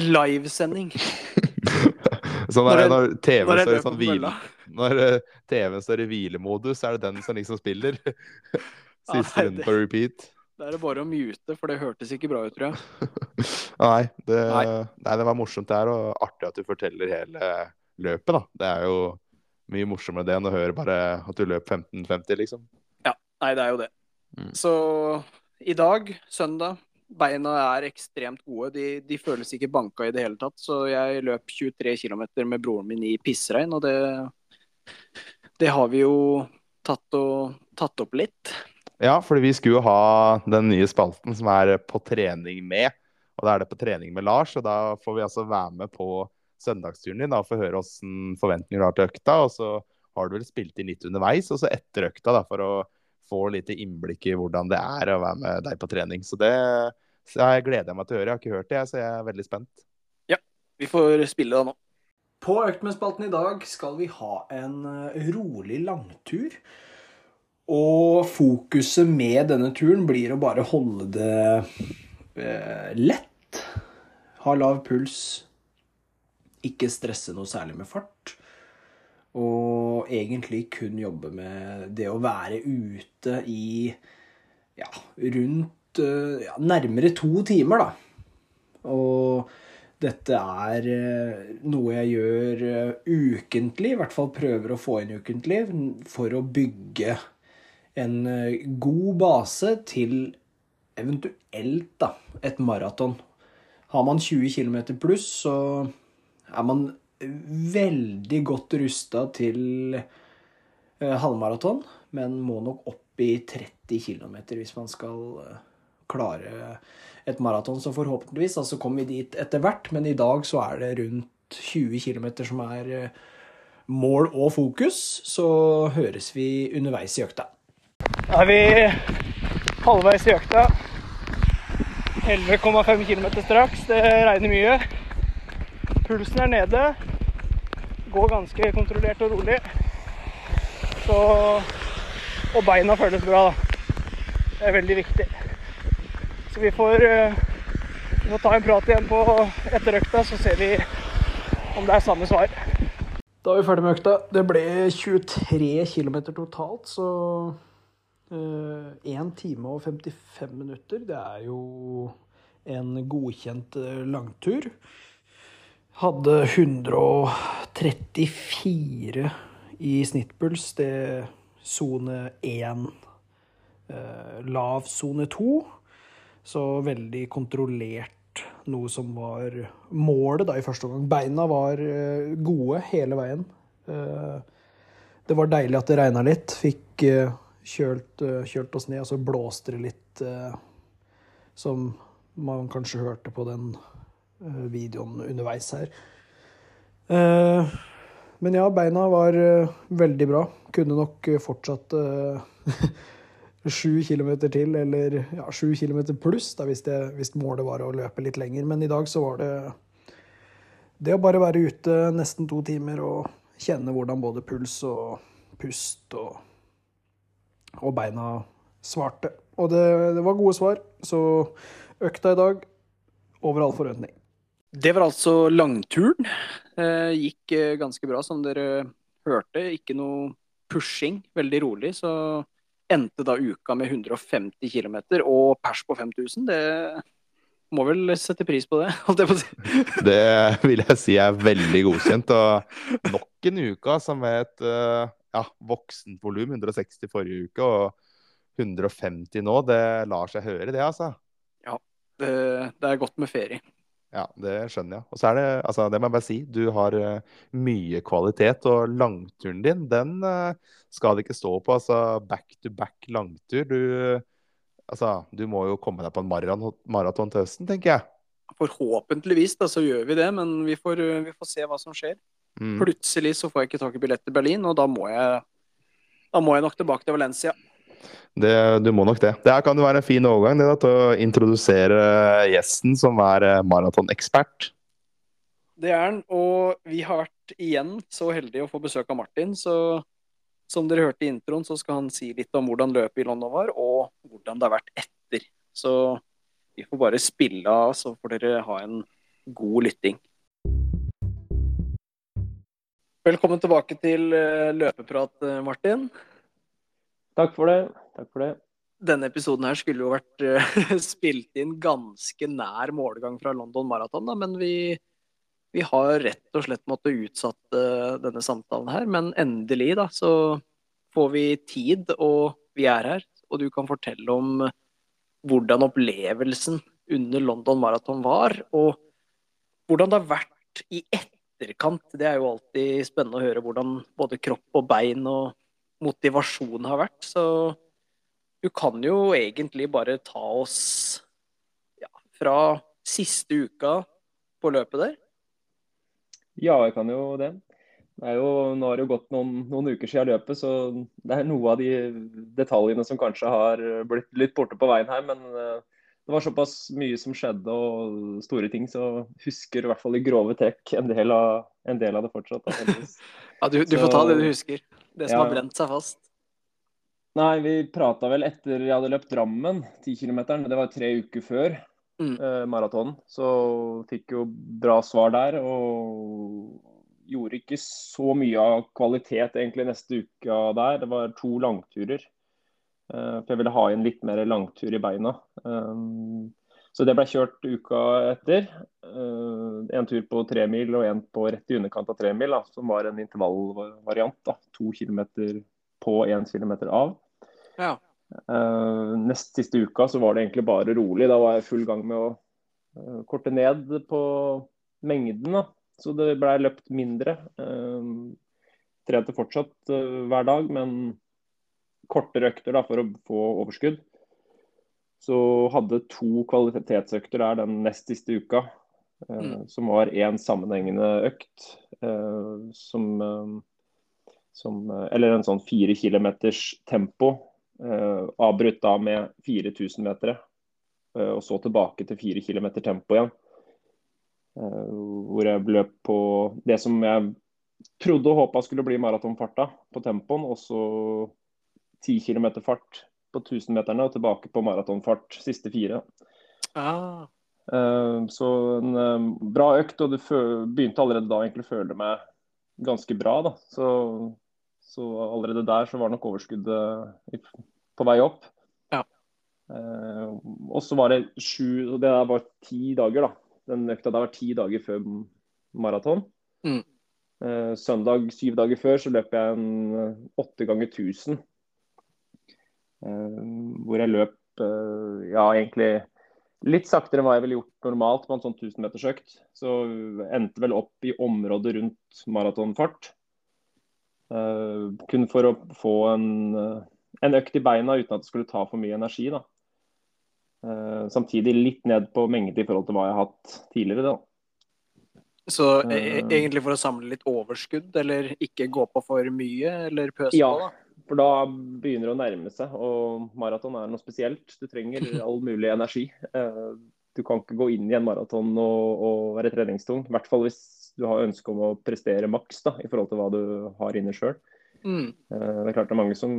Livesending. Sånn er det når TV Når står i sånn hvile... Når eh, TV-en står i hvilemodus, er det den som liksom spiller. Siste runden runde på repeat. Da er det bare å mute, for det hørtes ikke bra ut, tror jeg. Nei det, Nei. nei, det var morsomt det her, og artig at du forteller hele løpet, da. Det er jo mye morsommere det enn å høre bare at du løp 15.50, liksom. Ja, Nei, det er jo det. Mm. Så i dag, søndag, beina er ekstremt gode. De, de føles ikke banka i det hele tatt. Så jeg løp 23 km med broren min i pissregn, og det Det har vi jo tatt, og, tatt opp litt. Ja, fordi vi skulle ha den nye spalten som er På trening med. Og da er det På trening med Lars, og da får vi altså være med på søndagsturen din da, og få høre åssen forventninger du har til økta. Og så har du vel spilt inn litt underveis, og så etter økta, da, for å få litt innblikk i hvordan det er å være med deg på trening. Så det så jeg gleder jeg meg til å høre. Jeg har ikke hørt det, så jeg er veldig spent. Ja, vi får spille det nå. På Øktmennspalten i dag skal vi ha en eh, rolig langtur. Og fokuset med denne turen blir å bare holde det eh, lett. Ha lav puls. Ikke stresse noe særlig med fart. Og egentlig kun jobbe med det å være ute i ja, rundt eh, ja, nærmere to timer, da. Og dette er eh, noe jeg gjør eh, ukentlig, i hvert fall prøver å få inn ukentlig, for å bygge en god base til eventuelt da, et maraton. Har man 20 km pluss, så er man veldig godt rusta til eh, halvmaraton, men må nok opp i 30 km hvis man skal eh, klare et maraton. Så forhåpentligvis altså kommer vi dit etter hvert, men i dag så er det rundt 20 km som er eh, mål og fokus. Så høres vi underveis i økta. Da er vi halvveis i økta. 11,5 km straks. Det regner mye. Pulsen er nede. Går ganske kontrollert og rolig. Så Og beina føles bra, da. Det er veldig viktig. Så vi får, eh, vi får ta en prat igjen på etter økta, så ser vi om det er samme svar. Da er vi ferdig med økta. Det ble 23 km totalt, så én uh, time og 55 minutter. Det er jo en godkjent eh, langtur. Hadde 134 i snittpuls. Det er sone 1. Eh, lav sone 2. Så veldig kontrollert. Noe som var målet da i første omgang. Beina var eh, gode hele veien. Eh, det var deilig at det regna litt. Fikk kjølt, kjølt, oss ned, og så blåste det litt, som man kanskje hørte på den videoen underveis her. Eh, men ja, beina var eh, veldig bra. Kunne nok fortsatt sju kilometer til, eller ja, sju kilometer pluss, da, hvis, det, hvis målet var å løpe litt lenger. Men i dag så var det det å bare være ute nesten to timer og kjenne hvordan både puls og pust og, og beina svarte. Og det, det, var gode svar. Så økta i dag over all forventning. Det var altså langturen. Eh, gikk eh, ganske bra, som dere hørte. Ikke noe pushing, veldig rolig. Så endte da uka med 150 km og pers på 5000. Det må vel sette pris på det, holdt jeg på å si. Det vil jeg si er veldig godkjent. Og nok en uke som er et eh, ja, voksent volum. 160 forrige uke og 150 nå. Det lar seg høre, det, altså. Ja, det, det er godt med ferie. Ja, det skjønner jeg. Og så er det, altså, det må jeg bare si, du har uh, mye kvalitet. Og langturen din, den uh, skal det ikke stå på. Altså back to back langtur. Du, altså, du må jo komme deg på en maraton til høsten, tenker jeg. Forhåpentligvis da, så gjør vi det, men vi får, vi får se hva som skjer. Mm. Plutselig så får jeg ikke tak i billett til Berlin, og da må jeg, da må jeg nok tilbake til Valencia. Det, du må nok det. Det her kan jo være en fin overgang det da, til å introdusere gjesten, som er eh, maratonekspert. Det er han. Og vi har vært igjen så heldige å få besøk av Martin. Så som dere hørte i introen, så skal han si litt om hvordan løpet i London var, og hvordan det har vært etter. Så vi får bare spille av, så får dere ha en god lytting. Velkommen tilbake til eh, løpeprat, eh, Martin. Takk for det. Takk for det. Denne episoden her skulle jo vært uh, spilt inn ganske nær målgang fra London Marathon, da, men vi, vi, har rett og slett måttet utsatt uh, denne samtalen her. Men endelig, da, så får vi tid, og vi er her. Og du kan fortelle om hvordan opplevelsen under London Marathon var, og hvordan det har vært i etterkant. Det er jo alltid spennende å høre hvordan både kropp og bein og motivasjon har vært. Så du kan jo egentlig bare ta oss ja, fra siste uka på løpet der. Ja, jeg kan jo det. Det jo, nå har det jo gått noen, noen uker siden løpet, så det er noe av de detaljene som kanskje har blitt litt borte på veien her. Men eh, det var såpass mye som skjedde og store ting, så husker i hvert fall i grove trekk en del av, en del av det fortsatt. Ja, du, du Så- får ta det du husker. Det som Ja. har brent seg fast. Nei, vi prata vel etter jeg hadde løpt Drammen, 10 km. Det var tre uker før Mm. eh, maratonen. Så fikk jo bra svar der. Og gjorde ikke så mye av kvalitet egentlig neste uka der. Det var to langturer. Eh, for jeg ville ha inn litt mer langtur i beina. Um, så det ble kjørt uka etter. Eh, en tur på tre mil og en på rett i underkant av tremil, da, som var en intervallvariant. da, To kilometer på, én kilometer av. Ja. Eh, nest siste uka så var det egentlig bare rolig. Da var jeg i full gang med å eh, korte ned på mengden. da. Så det blei løpt mindre. Trente fortsatt hver dag, men kortere økter da, for å få overskudd. Så hadde to kvalitetsøkter der den nest siste uka, eh, Mm. som var én sammenhengende økt. eh, som, eh, som Eller en sånn fire kilometers tempo. Avbrutt da med 4000 meter. eh, og så tilbake til fire kilometer tempo igjen. Eh, hvor jeg løp på det som jeg trodde og håpa skulle bli maratonfarta på tempoen. Og så 10-kilometer fart på 1000-meterne og tilbake på maratonfart siste fire. Ah. Eh, så en eh, bra økt, og du begynte allerede da egentlig å føle meg ganske bra. da. Så, så allerede der så var nok overskuddet på vei opp. Ja. Eh, og så var det sju Det der var ti dager, da. Den økta der var ti dager før maraton. Mm. Søndag syv dager før så løp jeg en åtte ganger 1000. Eh, hvor jeg løp eh, ja, egentlig litt saktere enn hva jeg ville gjort normalt på en sånn 1000-metersøkt. Så endte vel opp i området rundt maratonfart. Eh, kun for å få en, en økt i beina uten at det skulle ta for mye energi. da. Samtidig litt ned på mengde i forhold til hva jeg har hatt tidligere. da. Så Eh. egentlig for å samle litt overskudd, eller ikke gå på for mye, eller pøse Ja. på, da? For da begynner det å nærme seg, og maraton er noe spesielt. Du trenger all mulig energi. Eh, Du kan ikke gå inn i en maraton og, og være treningstung. I hvert fall hvis du har ønske om å prestere maks da, i forhold til hva du har inne sjøl. Mm. Det er klart det er mange som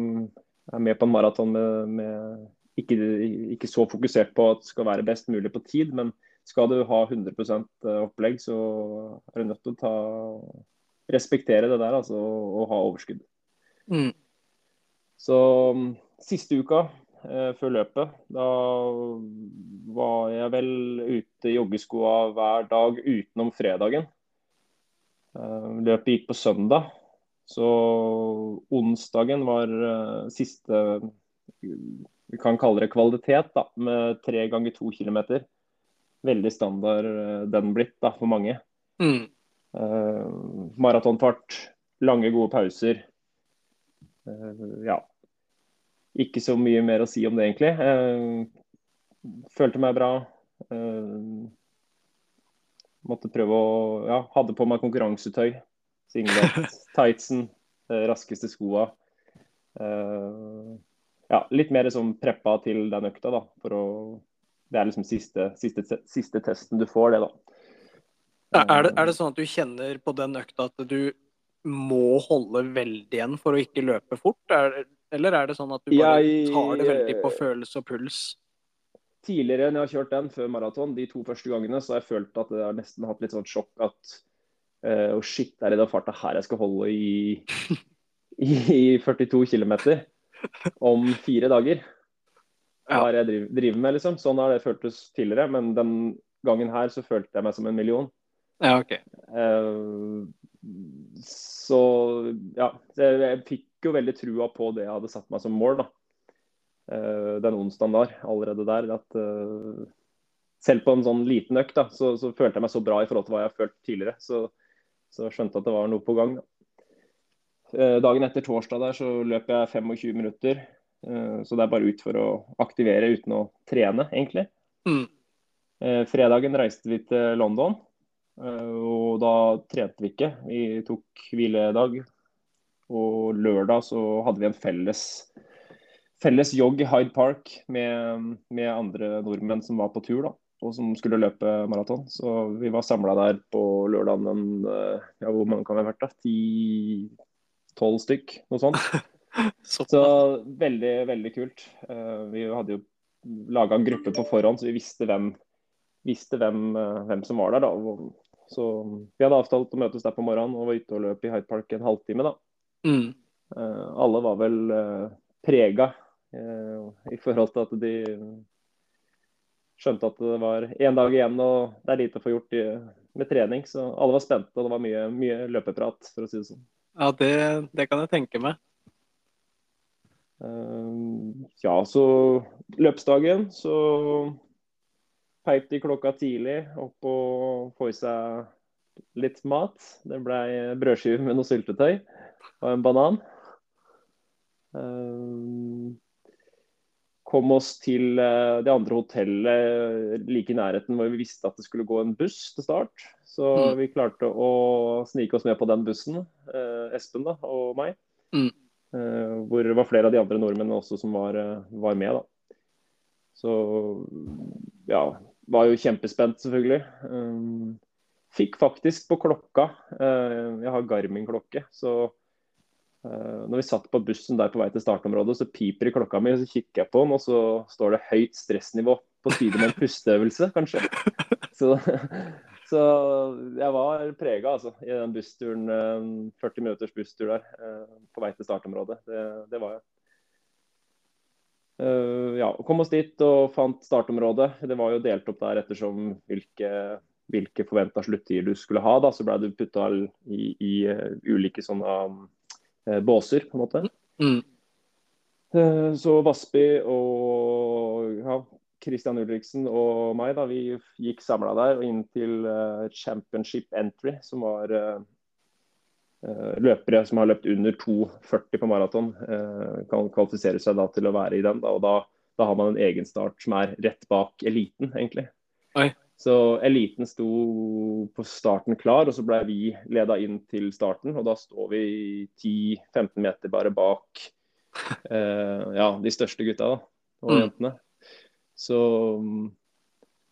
er med på en maraton med, med ikke, ikke så fokusert på at det skal være best mulig på tid, men skal du ha 100% opplegg, så er du nødt til å ta, respektere det der altså, og, og ha overskudd. Mm. Så mm, siste uka eh, før løpet, da var jeg vel ute i joggeskoa hver dag utenom fredagen. Eh, løpet gikk på søndag, så onsdagen var eh, siste Vi kan kalle det kvalitet, da, med tre ganger to kilometer. Veldig standard den blitt da, for mange. Mm. Eh, maratonfart, lange, gode pauser. Ja. Ikke så mye mer å si om det, egentlig. Eh, følte meg bra. Eh, måtte prøve å Ja, hadde på meg konkurransetøy. Singlet, tightsen, eh, raskeste skoa. Ja, litt mer som preppa til den økta, da. For å Det er liksom siste, siste, siste testen du får, det, da. Er, det, er det sånn at du kjenner på den økta at du må holde veldig igjen for å ikke løpe fort? Er, eller er det sånn at du bare Jeg- tar det veldig på følelse og puls? tidligere når jeg har kjørt den før maraton, de to første gangene, så har jeg følt at jeg har nesten hatt litt sånn sjokk at eh, Å, shit, det er i den farta her jeg skal holde i, i 42 km om fire dager. Hva er det jeg driver, driver med, liksom? Sånn har det føltes tidligere, men den gangen her så følte jeg meg som en million. Ja, OK. Uh, så ja, jeg, jeg fikk jo veldig trua på det jeg hadde satt meg som mål, da. Eh, den onsdagen der, allerede der. At eh, selv på en sånn liten økt, da, så, så følte jeg meg så bra i forhold til hva jeg har følt tidligere. Så, så jeg skjønte at det var noe på gang. Da. Eh, dagen etter torsdag der så løp jeg 25 minutter. Så det er bare ut for å aktivere uten å trene, egentlig. Mm. Fredagen reiste vi til London. Og da trente vi ikke. Vi tok hviledag. Og lørdag så hadde vi en felles, felles jogg i Hyde Park med, med, andre nordmenn som var på tur, da, og som skulle løpe maraton. Så vi var samla der på lørdagen ja, hvor mange kan vi ha vært da? Ti-tolv stykk, noe sånt. så veldig, veldig kult. Vi hadde jo laga en gruppe på forhånd, så vi visste hvem, visste hvem, hvem som var der. da. Så Vi hadde avtalt å møtes der på morgenen og var ute og løp i Hyde Park en halvtime. da. Mm. Uh, alle var vel uh, prega uh, i forhold til at de skjønte at det var én dag igjen og det er lite å få gjort med trening. Så alle var spente, og det var mye, mye løpeprat, for å si det sånn. Ja, det, det kan jeg tenke meg. Ja, så løpsdagen så peip de klokka tidlig opp og få i seg litt mat. Det ble brødskive med noe syltetøy og en banan. Uh, kom oss til uh, det andre hotellet like i nærheten hvor vi visste at det skulle gå en buss til start. Så mm. vi klarte å snike oss med på den bussen, uh, Espen da, og meg. Mm. hvor det var flere av de andre nordmennene også som var, var med. da. Så ja, var jo kjempespent, selvfølgelig. Um, fikk faktisk på klokka uh, Jeg har Garmin-klokke. så når vi satt på bussen der på vei til startområdet, så piper i klokka mi, og så kikker jeg på den, og så står det høyt stressnivå på tide med en pusteøvelse, kanskje. Så, så jeg var prega altså, i den bussturen, 40 minutters busstur der uh, på vei til startområdet. Det, det var jeg. Uh, ja, kom oss dit og fant startområdet. Det var jo delt opp der ettersom hvilke, hvilke forventa sluttider du skulle ha. Da. Så ble du putta i, i uh, ulike sånne um, Eh, båser, på en måte. Mm. Eh, så Vassby og ja, Christian Ulriksen og meg, da, vi gikk samla der og inn til uh, championship entry, som var uh, løpere som har løpt under 2,40 på maraton, uh, kan kvalifisere seg da til å være i den. Da, og da, da, har man en egen start som er rett bak eliten, egentlig. Oi. Så eliten sto på starten klar, og så ble vi leda inn til starten. Og da står vi 10-15 meter bare bak eh, ja, de største gutta da, og mm. jentene. Så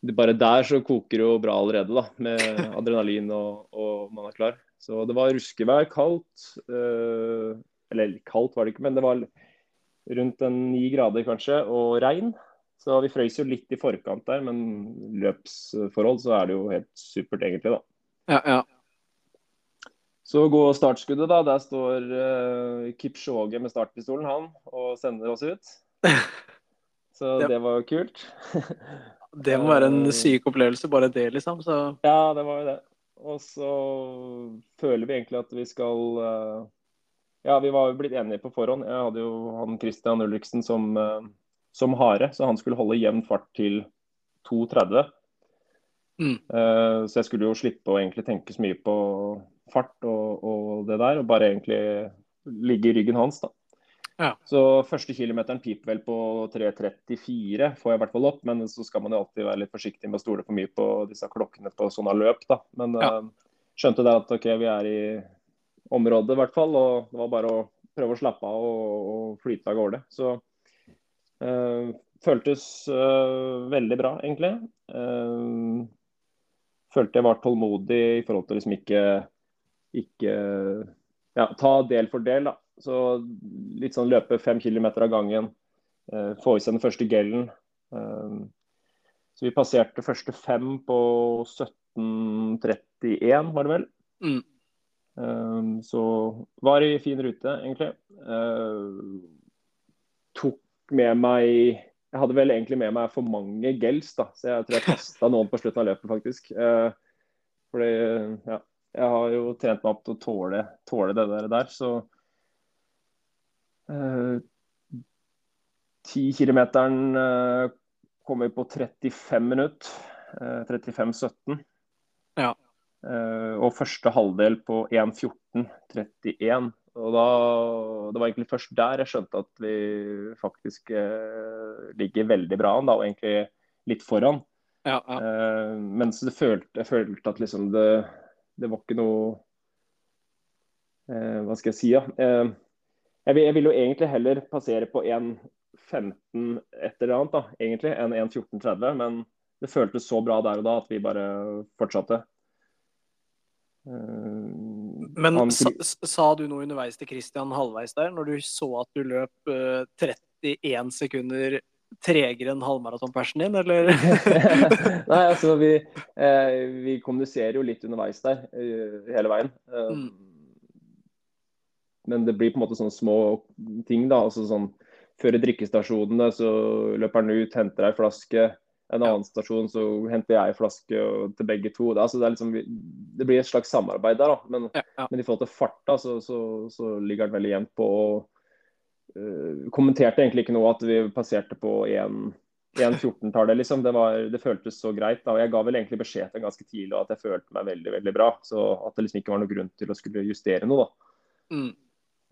det, bare der så koker det jo bra allerede, da, med adrenalin og, og man er klar. Så det var ruskevær, kaldt. Eh, eller kaldt var det ikke, men det var rundt en ni grader kanskje, og regn. Så vi frøys jo litt i forkant der, men løpsforhold så er det jo helt supert egentlig, da. Ja, ja. Så gå startskuddet, da. Der står uh, Kipchoge med startpistolen, han, og sender oss ut. Så det, var kult. det må være en eh, syk opplevelse, bare det, liksom. Så. Ja, det var jo det. Og så føler vi egentlig at vi skal uh, Ja, vi var jo blitt enige på forhånd. Jeg hadde jo han Christian Ulriksen som uh, som hare, så han skulle holde jevn fart til 2,30. Mm. Uh, så jeg skulle jo slippe å egentlig tenke så mye på fart og, og, det der, og bare egentlig ligge i ryggen hans. da. Ja. Så første kilometeren piper vel på 3.34, får jeg i hvert fall opp. Men så skal man jo alltid være litt forsiktig med å stole for mye på disse klokkene på sånne løp. da. Men ja. uh, skjønte det at ok, vi er i området i hvert fall, og det var bare å prøve å slappe av og, og flyte av gårde. Så føltes uh, veldig bra, egentlig. Uh, følte jeg var tålmodig i forhold til liksom ikke, ikke ja, ta del for del. da. Så litt sånn løpe fem kilometer av gangen. få i seg den første gelen. så vi passerte første fem på 17.31, var det vel. Mm. så var i fin rute, egentlig. tok med meg Jeg hadde vel egentlig med meg for mange gels, da, så jeg tror jeg kasta noen på slutten av løpet, faktisk. Eh, fordi ja, jeg har jo trent meg opp til å tåle, tåle det der, så eh, Ti uh, kilometeren uh, kom vi på 35 minutter. Uh, 35-17. Ja. Uh, og første halvdel på 1.14,31. Og da, Det var egentlig først der jeg skjønte at vi faktisk eh, ligger veldig bra an, da, og egentlig litt foran. Ja, ja. Eh, mens det følte, jeg følte at liksom det, det var ikke noe eh, Hva skal jeg si, ja. Eh, jeg, vil, jeg vil jo egentlig heller passere på 1.15 et eller annet, da, egentlig, enn 1.14,30. Men det føltes så bra der og da at vi bare fortsatte. Eh, Men han- sa, sa du noe underveis til Christian halvveis der, når du så at du løp uh, 31 sekunder tregere enn halvmaratonpersen din, eller? Nei, altså vi, eh, vi kommuniserer jo litt underveis der uh, hele veien. Uh, Mm. Men det blir på en måte sånne små ting, da. altså sånn Før drikkestasjonene så løper han ut, henter ei flaske. En annen stasjon så henter jeg flaske til begge to. Det, altså, det, er liksom, det blir et slags samarbeid der, da. Men, Ja, ja. men i forhold til farta så, så, så ligger det veldig jevnt på. og uh, kommenterte egentlig ikke noe at vi passerte på 1.14-tallet, liksom. Det, var, det føltes så greit. da, og Jeg ga vel egentlig beskjed til ganske tidlig at jeg følte meg veldig veldig bra. Så at det liksom ikke var noe grunn til å skulle justere noe. da. Mm.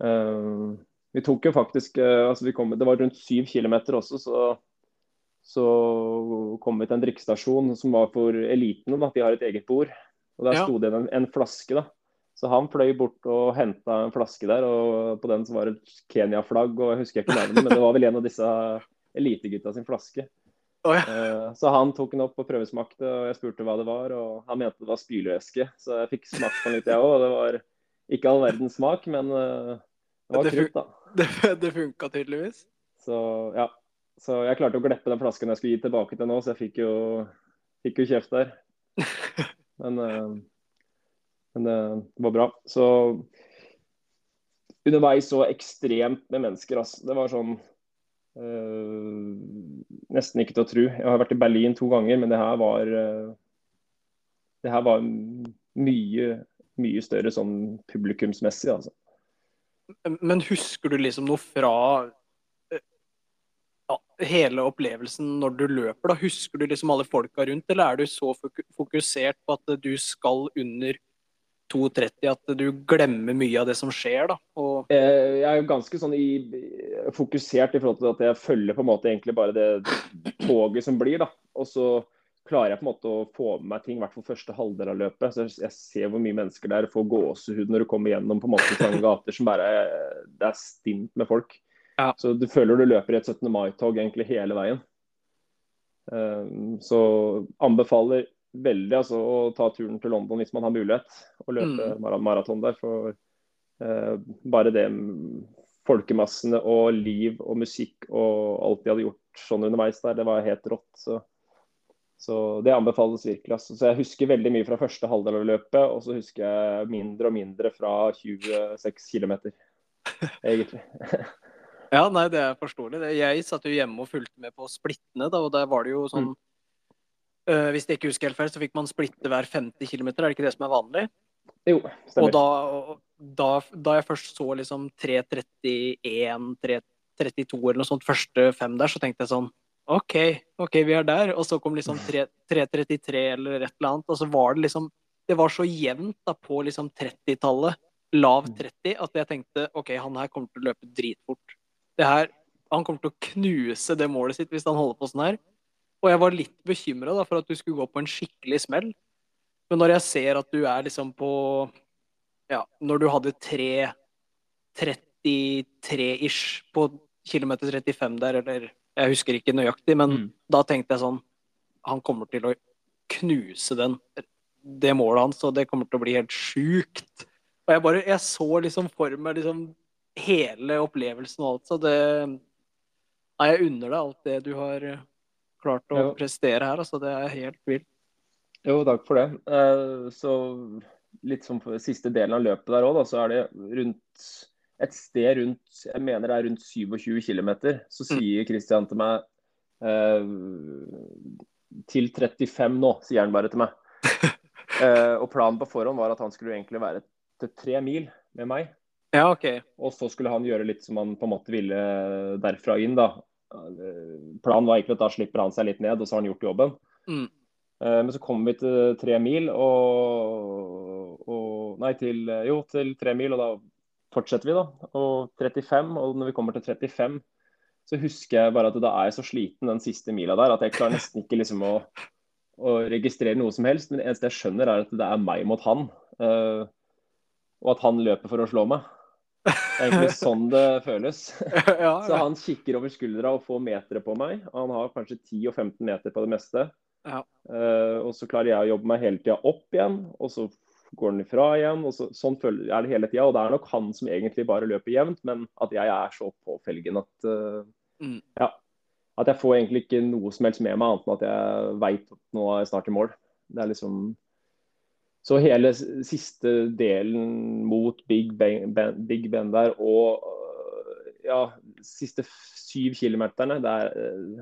Uh, vi tok jo faktisk eh, altså vi kom, Det var rundt syv kilometer også, så, så kom vi til en drikkestasjon som var for eliten. da, De har et eget bord. og Der Ja. sto det en, en flaske. da. Så han fløy bort og henta en flaske der, og på den så var det et Kenya-flagg. og Jeg husker ikke navnet, men det var vel en av disse elitegutta sin flaske. Oh, ja. Eh, Så han tok den opp og prøvesmakte, og jeg spurte hva det var. Og han mente det var spylevæske, så jeg fikk smakt på den litt, jeg òg. Det var ikke all verdens smak, men eh, det var krutt, da. Det, det funka tydeligvis. Så ja. Så jeg klarte å glippe den flasken jeg skulle gi tilbake til nå, så jeg fikk jo, fikk jo kjeft der. Men, eh, men eh, det var bra. Så underveis så ekstremt med mennesker, altså. Det var sånn eh, Nesten ikke til å tro. Jeg har vært i Berlin to ganger, men det her var Det her var mye, mye større sånn publikumsmessig, altså. Men husker du liksom noe fra hele opplevelsen når du løper? da? Husker du liksom alle folka rundt, eller er du så fokusert på at du skal under 2,30 at du glemmer mye av det som skjer? da? Og, Eh, Jeg er jo ganske sånn i, fokusert i forhold til at jeg følger på en måte egentlig bare det toget som blir. da. Og så klarer jeg på en måte å få med meg ting, i hvert fall første halvdel av løpet. Så Jeg ser hvor mye mennesker det er, får gåsehud når du kommer gjennom på en måte trange gater som bare Det er stint med folk. Ja. Så du føler du løper i et 17. mai-tog egentlig hele veien. Eh, Så anbefaler veldig altså, å ta turen til London hvis man har mulighet, og løpe mm. maraton der. For eh, bare det folkemassene og liv og musikk og alt de hadde gjort sånn underveis der, det var helt rått. Så, så det anbefales virkelig. Altså. Så jeg husker veldig mye fra første halvdel av løpet, og så husker jeg mindre og mindre fra 26 km, egentlig. ja, nei, det er forståelig. Jeg satt jo hjemme og fulgte med på splittene, da, og der var det jo sånn eh, Hvis jeg ikke husker helt feil, så fikk man splitte hver 50 km, er det ikke det som er vanlig? Jo, Og stemmer. da, og da, da jeg først så liksom 3.31, 3.32 eller noe sånt, første fem der, så tenkte jeg sånn OK, ok, vi er der. Og så kom liksom 3.33 eller et eller annet, og så var det liksom Det var så jevnt da på liksom 30-tallet, lav 30, at jeg tenkte OK, han her kommer til å løpe dritfort. Det her Han kommer til å knuse det målet sitt hvis han holder på sånn her. Og jeg var litt bekymra for at du skulle gå på en skikkelig smell. Men når jeg ser at du er liksom på ja, når du hadde 3.33-ish på kilometer 35 der, eller jeg husker ikke nøyaktig, men Mm. da tenkte jeg sånn Han kommer til å knuse den, det målet hans, og det kommer til å bli helt sjukt. Og jeg bare Jeg så liksom for meg liksom hele opplevelsen og alt, så det Nei, jeg unner deg alt det du har eh, klart å jo. prestere her, altså. Det er helt vilt. Jo, takk for det. Eh, Så litt som siste delen av løpet der òg, så er det rundt et sted rundt Jeg mener det er rundt 27 km. Så Mm. sier Christian til meg eh, Til 35 nå, sier han bare til meg. Og planen på forhånd var at han skulle egentlig være til tre mil med meg. Ja, OK. Og så skulle han gjøre litt som han på en måte ville derfra inn, da. Eh, Planen var egentlig at da slipper han seg litt ned, og så har han gjort jobben. Mm. Eh, Men så kommer vi til tre mil, og, og Nei, til, jo, til tre mil, og da fortsetter vi, da. Og 35, og når vi kommer til 35, så husker jeg bare at da er jeg så sliten den siste mila der at jeg klarer nesten ikke liksom å å registrere noe som helst, men det eneste jeg skjønner, er at det er meg mot han. Uh, og at han løper for å slå meg. Det er egentlig sånn det føles. Så han kikker over skuldra og får metere på meg. Han har kanskje 10-15 meter på det meste. Ja. Uh, og så klarer jeg å jobbe meg hele tida opp igjen, og så går han ifra igjen. og så, Sånn føler er det hele tida. Og det er nok han som egentlig bare løper jevnt, men at jeg er så på felgen at uh, Mm. ja, at jeg får egentlig ikke noe som helst med meg, annet enn at jeg veit at nå er jeg snart i mål. Det er liksom Så hele siste delen mot Big Ben, ben, Big ben der og øh, ja, siste syv kilometerne, der, øh,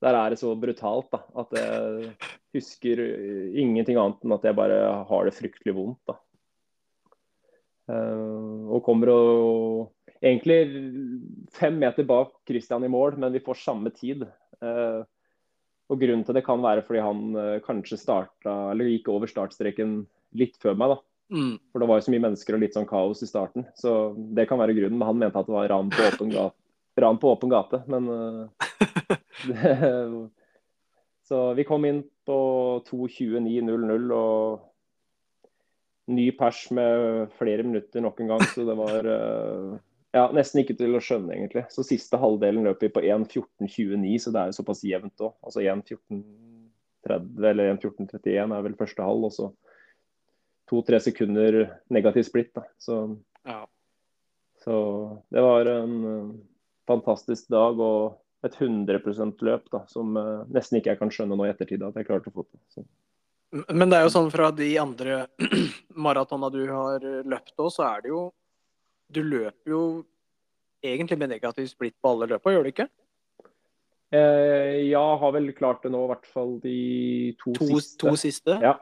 der er det så brutalt da, at jeg husker øh, ingenting annet enn at jeg bare har det fryktelig vondt. da. Og kommer og egentlig fem meter bak Christian i mål, men vi får samme tid. Og Grunnen til det kan være fordi han kanskje starta, eller gikk over startstreken litt før meg. da. Mm. For det var jo så mye mennesker og litt sånn kaos i starten. Så det kan være grunnen. Men han mente at det var ran på åpen gate. Ran på åpen gate men uh, det, Så vi kom inn på 2.29,00 og ny pers med flere minutter nok en gang. Så det var uh, ja, nesten ikke til å skjønne, egentlig. Så siste halvdelen løp vi på 1.14,29, så det er jo såpass jevnt òg. Altså 1.14,30 eller 1.14,31 er vel første halv. og så to-tre sekunder negativ splitt. Da. Så, Ja. så det var en eh, fantastisk dag og et 100 %-løp da, som eh, nesten ikke jeg kan skjønne nå i ettertid at jeg klarte å få til. Så. Men det er jo sånn fra de andre maratona du har løpt òg, så er det jo Du løper jo egentlig med negativ splitt på alle løpa, gjør du ikke? Eh, ja, har vel klart det nå, i hvert fall de to, To, siste. to siste? Ja,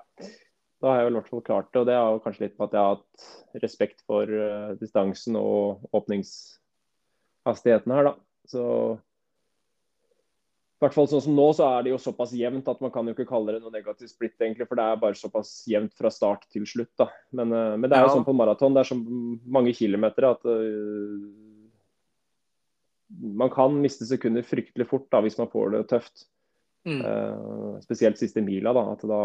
da har jeg vel i hvert fall klart det. Og det er jo kanskje litt på at jeg har hatt respekt for uh, distansen og åpningshastigheten her, da. Så i hvert fall sånn som nå, så er det jo såpass jevnt at man kan jo ikke kalle det noe negativt splitt, egentlig. For det er bare såpass jevnt fra start til slutt, da. Men, uh, men det er jo Ja. sånn på maraton, det er så mange kilometer at uh, man kan miste sekunder fryktelig fort da, hvis man får det tøft. Mm. Spesielt siste mila. da, at da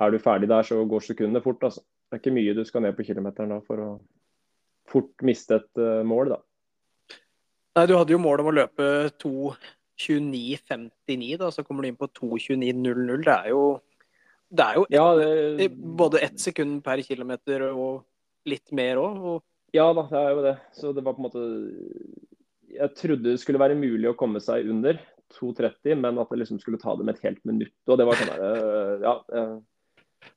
er du ferdig der, så går sekundene fort. altså. Det er ikke mye du skal ned på kilometeren da for å fort miste et uh, mål. da. Nei, du hadde jo mål om å løpe 2.29,59, da, så kommer du inn på 2.29,00. Det er jo, det er jo Ja, det, både ett sekund per kilometer og litt mer òg. ja da, det er jo det. Så det var på en måte Jeg trodde det skulle være mulig å komme seg under 2.30, men at det liksom skulle ta det med et helt minutt. Og det var sånn der, eh, Ja.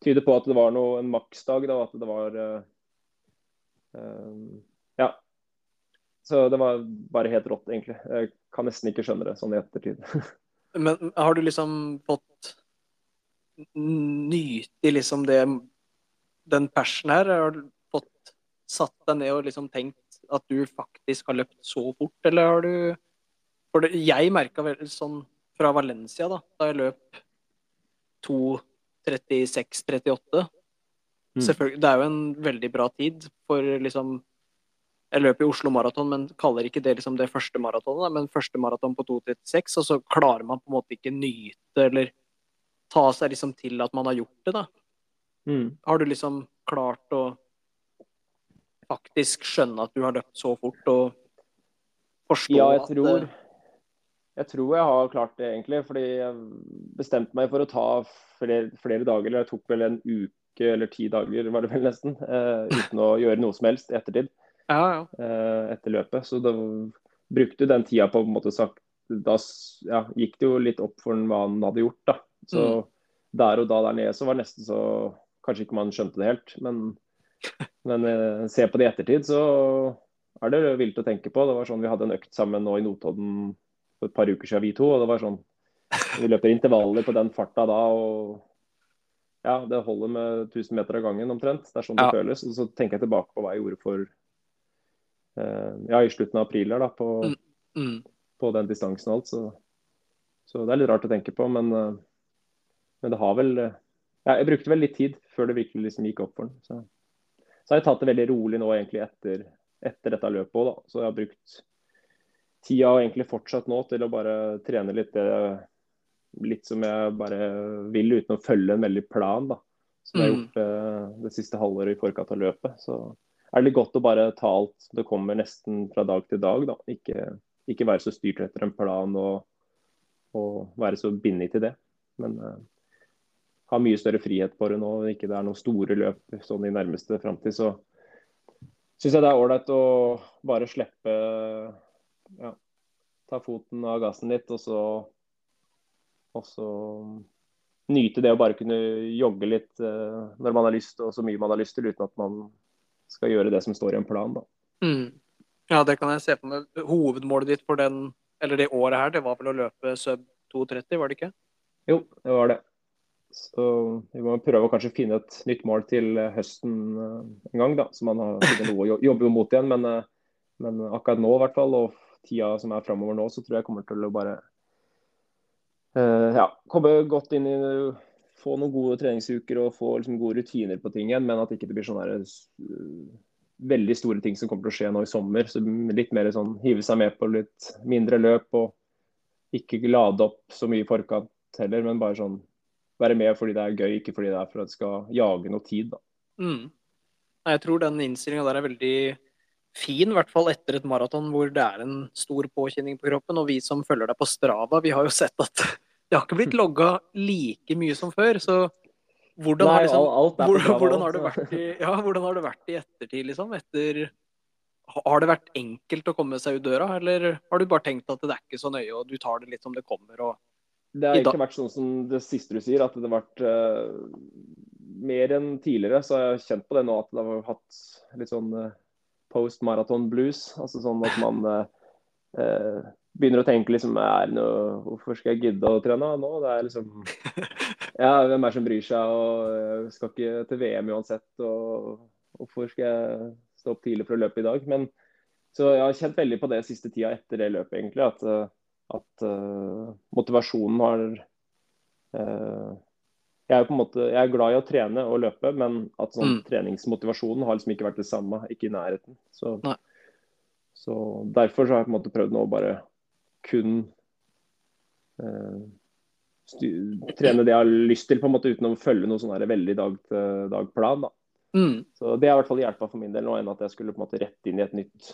Tyder på at det var noe, en maksdag, da. At det var eh, Ja. Så det var bare helt rått, egentlig. Jeg kan nesten ikke skjønne det sånn i ettertid. Men har du liksom fått nyte liksom det den persen her? Har du fått satt deg ned og liksom tenkt at du faktisk har løpt så fort, eller har du For det, jeg merka vel sånn fra Valencia, da, da jeg løp 2.36,38 Mm. Det er jo en veldig bra tid for liksom Jeg løper i Oslo Maraton, men kaller ikke det liksom det første maratonet. Men første maraton på 2.36, og så klarer man på en måte ikke nyte eller ta seg liksom til at man har gjort det, da. Mm. Har du liksom klart å faktisk skjønne at du har løpt så fort, og forstå Ja, jeg at tror eh, Jeg tror jeg har klart det, egentlig. Fordi jeg bestemte meg for å ta flere, flere dager. Eller jeg tok vel en uke eller ti dager, var det vel nesten. uh, uten å gjøre noe som helst i ettertid. Ja, ja. Uh, etter løpet. Så da brukte den tida på en måte sagt Da ja, gikk det jo litt opp for hva han hadde gjort, da. Så Mm. der og da der nede så var det nesten så Kanskje ikke man skjønte det helt, men, men uh, se på det i ettertid, så er det vilt å tenke på. Det var sånn Vi hadde en økt sammen nå i Notodden for et par uker siden, vi to. og det var sånn Vi løper intervaller på den farta da. og ja, Det holder med 1000 meter av gangen omtrent. Det er sånn det Ja. føles. Og så tenker jeg tilbake på hva jeg gjorde for eh, ja, i slutten av april her da, på, Mm. Mm. på den distansen og alt. Så, så det er litt rart å tenke på, men, eh, men det har vel ja, Jeg brukte vel litt tid før det virkelig liksom gikk opp for den. Så, så har jeg tatt det veldig rolig nå egentlig etter, etter dette løpet òg, da. Så jeg har brukt tida har egentlig fortsatt nå til å bare trene litt det litt som jeg bare vil, uten å følge en veldig plan. da. Som jeg har Mm. gjort eh, det siste halvåret i forkant av løpet. Så er det litt godt å bare ta alt det kommer nesten fra dag til dag. da. Ikke, ikke være så styrt etter en plan og, og være så bindet til det. Men eh, ha mye større frihet på det nå. Ikke det er noen store løp sånn i nærmeste framtid. Så syns jeg det er ålreit å bare slippe ja, ta foten av gassen litt, og så, og så nyte det å bare kunne jogge litt uh, når man har lyst, og så mye man har lyst til, uten at man skal gjøre det som står i en plan. da. Mm. Ja, det kan jeg se på meg. Hovedmålet ditt for den, eller det året her, det var vel å løpe sub 2,30, var det ikke? Jo, det var det. Så vi må prøve å kanskje finne et nytt mål til høsten eh, en gang, da. Så man har noe å jobbe mot igjen. Men, eh, men akkurat nå, i hvert fall, og tida som er framover nå, så tror jeg kommer til å bare uh, ja, komme godt inn i få noen gode treningsuker og få liksom, gode rutiner på ting igjen. Men at ikke det blir sånne her, eh, veldig store ting som kommer til å skje nå i sommer. Så litt mer sånn hive seg med på litt mindre løp og ikke lade opp så mye i forkant heller, men bare sånn være med fordi det er gøy, ikke fordi det er for at det skal jage noe tid. da. Mm. Jeg tror den innstillinga der er veldig fin, i hvert fall etter et maraton hvor det er en stor påkjenning på kroppen. Og vi som følger deg på Strava, vi har jo sett at det har ikke blitt logga like mye som før. Så hvordan, har, Nei, liksom, alt- alt på hvordan, har det vært i, ja, hvordan har det vært i ettertid, liksom? Etter Har det vært enkelt å komme seg ut døra, eller har du bare tenkt at det er ikke så nøye, og du tar det litt som det kommer? og Det har ikke vært sånn som det siste du sier, at det har vært uh, mer enn tidligere. Så har jeg kjent på det nå at det har hatt litt sånn eh, post marathon blues. Altså sånn at man eh, eh, begynner å tenke liksom er noe, Hvorfor skal jeg gidde å trene nå? Det er liksom Ja, hvem er det som bryr seg? Og jeg skal ikke til VM uansett. Og hvorfor skal jeg stå opp tidlig for å løpe i dag? Men så jeg har kjent veldig på det siste tida etter det løpet, egentlig. At, eh, at uh, motivasjonen har eh, jeg er, på en måte, jeg er glad i å trene og løpe, men at sånn Mm. treningsmotivasjonen har liksom ikke vært det samme. Ikke i nærheten. Så, så derfor så har jeg på en måte prøvd nå å bare kun eh, trene det jeg har lyst til, på en måte uten å følge noe sånn veldig dag-til-dag-plan. da. mm. Så Det har i hvert fall hjulpet for min del nå, enn at jeg skulle på en måte rett inn i et nytt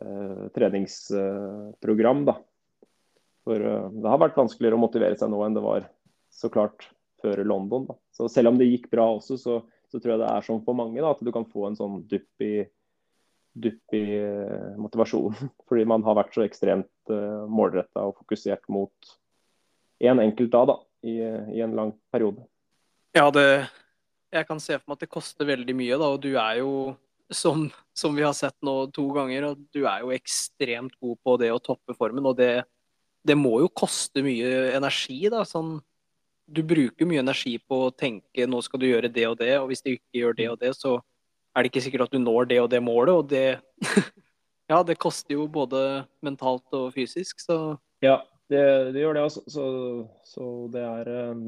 eh, treningsprogram. da. For eh, det har vært vanskeligere å motivere seg nå enn det var så klart før London. da. Så Selv om det gikk bra også, så, så tror jeg det er sånn for mange da, at du kan få en sånn dupp i, dupp i eh, motivasjonen. Fordi man har vært så ekstremt uh, målretta og fokusert mot én enkelt da, da, i, i en lang periode. Ja, det Jeg kan se for meg at det koster veldig mye, da. Og du er jo, som, som vi har sett nå to ganger, og du er jo ekstremt god på det å toppe formen. Og det, det må jo koste mye energi, da. Sånn Du bruker mye energi på å tenke nå skal du gjøre det og det, og hvis du ikke gjør det og det, så er det ikke sikkert at du når det og det målet, og det Ja, det koster jo både mentalt og fysisk, så Ja, det, det gjør det også. Så, så det er um,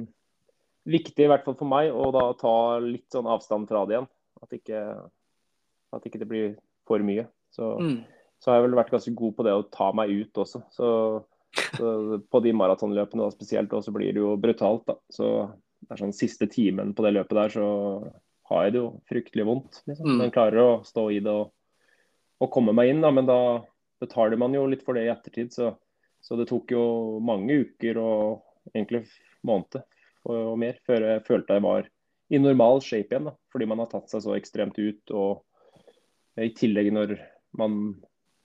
viktig, i hvert fall for meg, å da ta litt sånn avstand fra det igjen. At ikke, at ikke det blir for mye. Så, mm. så har jeg vel vært ganske god på det å ta meg ut også. Så, så på de maratonløpene da, spesielt også blir det jo brutalt. da. Så det er sånn siste timen på det løpet der, så har jeg det jo fryktelig vondt. Liksom. Mm. Men klarer å stå i det og, og komme meg inn, da. Men da betaler man jo litt for det i ettertid. Så, så det tok jo mange uker og egentlig måneder og mer før jeg følte jeg var i normal shape igjen. da, Fordi man har tatt seg så ekstremt ut. Og i tillegg når man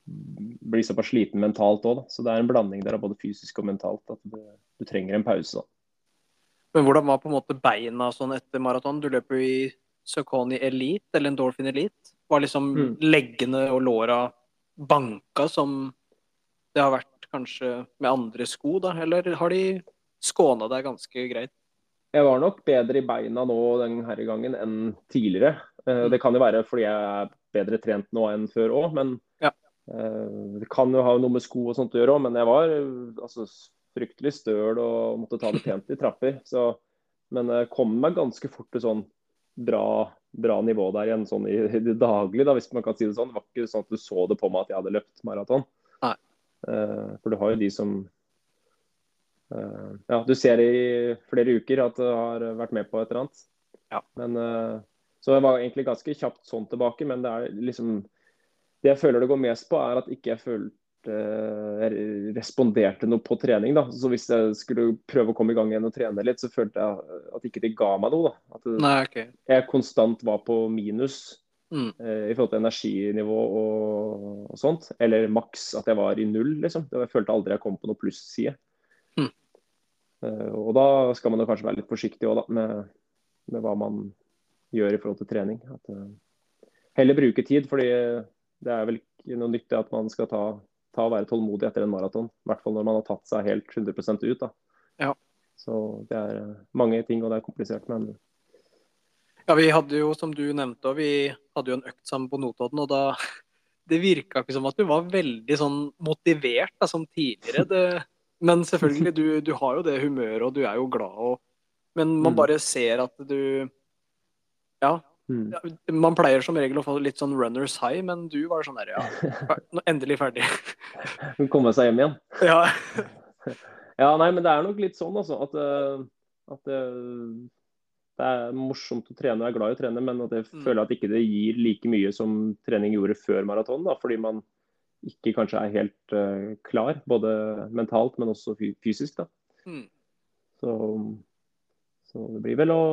blir såpass sliten mentalt òg. Så det er en blanding der av både fysisk og mentalt. At du, du trenger en pause. da. Men hvordan var på en måte beina sånn etter maraton? Du løper jo i Saucony Elite, eller en Dolphin Elite. Var liksom Mm. leggene og låra banka som det har vært kanskje med andre sko, da? Eller har de skåna deg ganske greit? Jeg var nok bedre i beina nå denne gangen enn tidligere. Eh, Det kan jo være fordi jeg er bedre trent nå enn før òg, men det kan jo ha noe med sko og sånt å gjøre òg. Men jeg var eh, altså, fryktelig støl og måtte ta det pent i trapper. Så, men jeg kom meg ganske fort til sånn bra, bra nivå der igjen sånn i, i det daglige, da, hvis man kan si det sånn. Det var ikke sånn at du så det på meg at jeg hadde løpt maraton. Nei. Uh, For du har jo de som uh, ja, du ser det i flere uker at du har vært med på et eller annet. Ja. Men, uh, så jeg var egentlig ganske kjapt sånn tilbake, men det er liksom Det jeg føler det går mest på, er at ikke jeg følte jeg responderte noe på trening. da, så Hvis jeg skulle prøve å komme i gang igjen og trene litt, så følte jeg at ikke det ga meg noe. da, At Nei, okay. jeg konstant var på minus Mm. eh, i forhold til energinivå og, og sånt. Eller maks at jeg var i null, liksom. Det- Jeg følte aldri jeg kom på noe plusside. Mm. Eh, og da skal man jo kanskje være litt forsiktig også, da, med, med hva man gjør i forhold til trening. At, eh, heller bruke tid, fordi det er vel ikke noe nyttig at man skal ta, ta og være tålmodig etter en maraton. I hvert fall når man har tatt seg helt 100 ut. Ja. Så det er eh, mange ting, og det er komplisert. Men Ja, vi hadde jo, som du nevnte, og vi hadde jo en økt sammen på Notodden, og da Det virka ikke som at du var veldig sånn motivert da, som tidligere. Det, men selvfølgelig, du, du har jo det humøret, og du er jo glad og Men man Mm. bare ser at du Ja, mm. ja, man pleier som regel å få litt sånn runners high, men du var sånn der, ja, endelig ferdig. Komme seg hjem igjen. Ja. Ja, nei, men det er nok litt sånn, altså. At, eh, at det, det er morsomt å trene, jeg er glad i å trene, men at jeg Mm. føler at ikke det gir like mye som trening gjorde før maraton. Fordi man ikke kanskje er helt uh, klar, både mentalt, men også fysisk. da. Mm. Så, så det blir vel å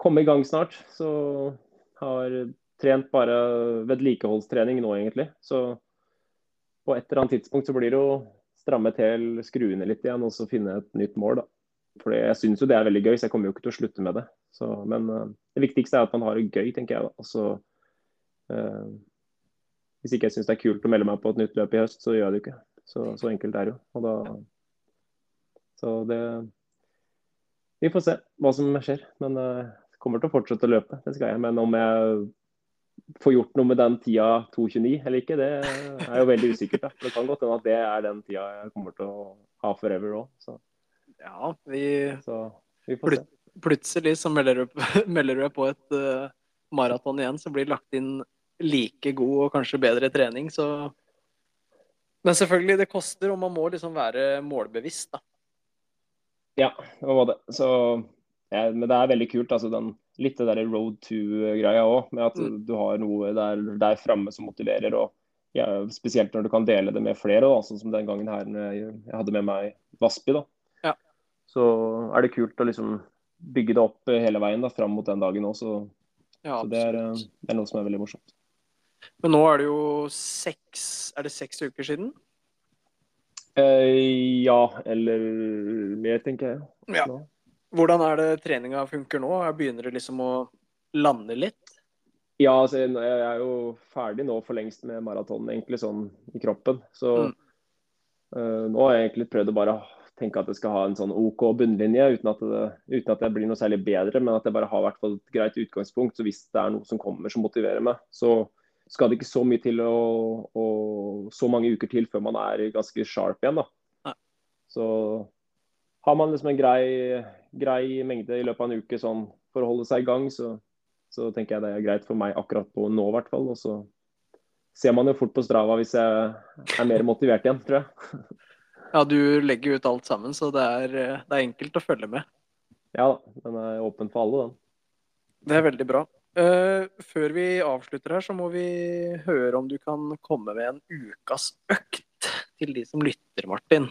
komme i gang snart. Så har trent bare vedlikeholdstrening nå, egentlig. Så på et eller annet tidspunkt så blir det å stramme til skruene litt igjen og så finne et nytt mål, da. For jeg syns jo det er veldig gøy, så jeg kommer jo ikke til å slutte med det. Så, men eh, det viktigste er at man har det gøy, tenker jeg. da. Altså, eh, hvis ikke jeg syns det er kult å melde meg på et nytt løp i høst, så gjør jeg det ikke. Så, så enkelt er det jo. Og da, så det Vi får se hva som skjer. Men jeg kommer til å fortsette å løpe, det skal jeg. Men om jeg får gjort noe med den tida 2.29 eller ikke, det er jo veldig usikkert. da. Det kan godt hende at det er den tida jeg kommer til å ha forever òg. Så, ja, vi så vi se. Plutselig så melder du, melder du deg på et uh, maraton igjen, så blir lagt inn like god og kanskje bedre trening, så Men selvfølgelig, det koster, og man må liksom være målbevisst, da. Ja, det var det. Så, ja, men det er veldig kult. altså den, Litt det der road to-greia òg, med at Mm. du har noe der, der framme som motiverer. og ja, Spesielt når du kan dele det med flere, da, sånn som den gangen her jeg, jeg hadde med meg Vaspi. da. Ja. Så er det kult å liksom bygge det opp hele veien da, fram mot den dagen òg. Så, Ja, så det, er, eh, det er noe som er veldig morsomt. Men nå er det jo seks Er det seks uker siden? Eh, ja, eller mer, tenker jeg. Ja. Nå. Hvordan er det treninga funker nå? Begynner det liksom å lande litt? Ja, altså, jeg jeg er jo ferdig nå for lengst med maraton, egentlig sånn i kroppen. Så Mm. uh, nå har jeg egentlig prøvd å bare tenke at jeg skal ha en sånn OK bunnlinje, uten at, det, uten at jeg blir noe særlig bedre, men at jeg bare har vært hvert fall et greit utgangspunkt. Så hvis det er noe som kommer som motiverer meg, så skal det ikke så mye til å, å så mange uker til før man er ganske sharp igjen. da. Nei. Så har man liksom en grei, grei mengde i løpet av en uke sånn for å holde seg i gang, så så tenker jeg det er greit for meg akkurat på nå, i hvert fall. Og så ser man jo fort på Strava hvis jeg er mer motivert igjen, tror jeg. Ja, du legger ut alt sammen, så det er, det er enkelt å følge med. Ja da, den er åpen for alle, den. Det er veldig bra. Uh, før vi avslutter her, så må vi høre om du kan komme med en ukas økt til de som lytter, Martin.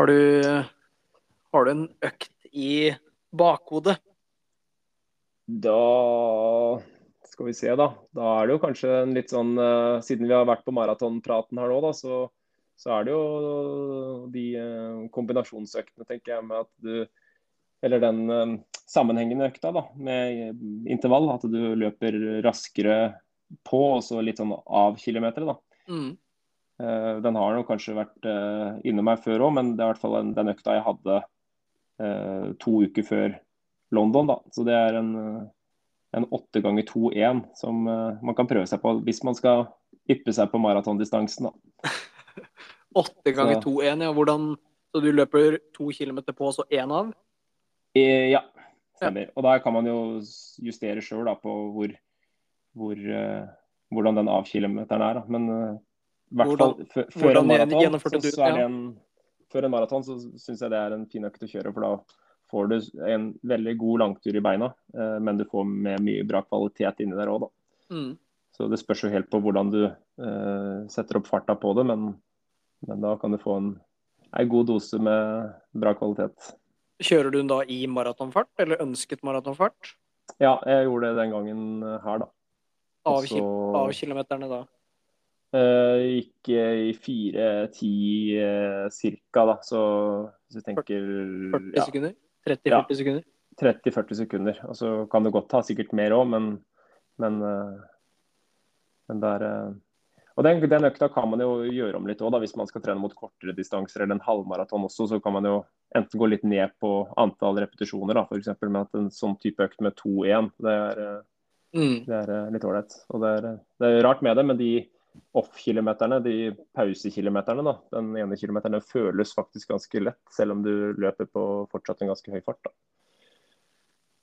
Har du, har du en økt i bakhodet? Da skal vi se, da. Da er det jo kanskje en litt sånn eh, Siden vi har vært på maratonpraten her nå, da, så, så er det jo de eh, kombinasjonsøktene, tenker jeg, med at du Eller den eh, sammenhengende økta da, med intervall. At du løper raskere på, og så litt sånn av kilometeret, da. Mm. Eh, Den har nok kanskje vært eh, innom meg før òg, men det er i hvert fall en, den økta jeg hadde eh, to uker før London. da. Så det er en, en 8 ganger 2-1 som man kan prøve seg på hvis man skal yppe seg på maratondistansen. Åtte ganger Så- to én, ja. Hvordan Så du løper to kilometer på, så én av? Eh, ja, stemmer. Og der kan man jo justere sjøl på hvor, hvor, uh, hvordan den avkilometeren er. Da. Men fall Hvordan- før- en maraton, så, er det ja. en, før en maraton så syns jeg det er en fin økt å kjøre. For da får du en veldig god langtur i beina, eh, men du får med mye bra kvalitet inni der òg, da. Mm. Så det spørs jo helt på hvordan du eh, setter opp farta på det, men, men da kan du få en, en god dose med bra kvalitet. Kjører du den da i maratonfart, eller ønsket maratonfart? Ja, jeg gjorde det den gangen her, da. Av, Også... av kilometerne da? Eh, gikk eh, i 4.10 eh, cirka, da. Så hvis du tenker 40 ja, sekunder? 30-40 Ja. sekunder? 30-40 sekunder. Og så kan det godt ta sikkert mer òg, men, men, men der, Og den, den økta kan man jo gjøre om litt òg, hvis man skal trene mot kortere distanser eller en halvmaraton også. Så kan man jo enten gå litt ned på antall repetisjoner, da, f.eks. med at en sånn type økt med 2-1. Det Mm. Det er litt ålreit. Og det er, det er rart med det, men de off-kilometerne, de pausekilometerne, da, den ene kilometeren den føles faktisk ganske lett, selv om du løper på fortsatt en ganske høy fart. da.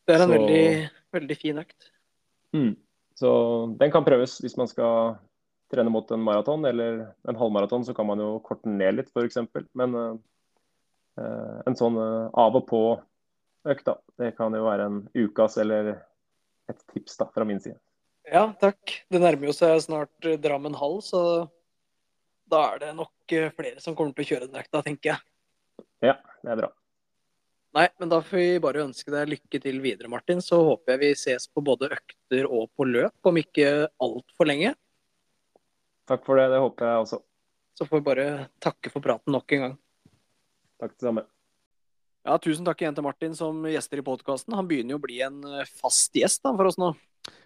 Det er en Så- veldig, veldig fin økt. Så den kan prøves hvis man skal trene mot en maraton eller en halvmaraton, så kan man jo korte den ned litt, f.eks. Men eh, en sånn uh, av og på-økt, da, det kan jo være en ukas eller et tips da, fra min side. Ja, takk. Det nærmer jo seg snart eh, Drammen hall, så da er det nok eh, flere som kommer til å kjøre den økta, tenker jeg. Ja, det er bra. Nei, men da får vi bare ønske deg lykke til videre, Martin. Så håper jeg vi ses på både økter og på løp, om ikke altfor lenge. Takk for det. Det håper jeg også. Så får vi bare takke for praten nok en gang. Takk det samme. Ja, Tusen takk igjen til Martin som gjester i podkasten. Han begynner jo å bli en eh, fast gjest da, for oss nå.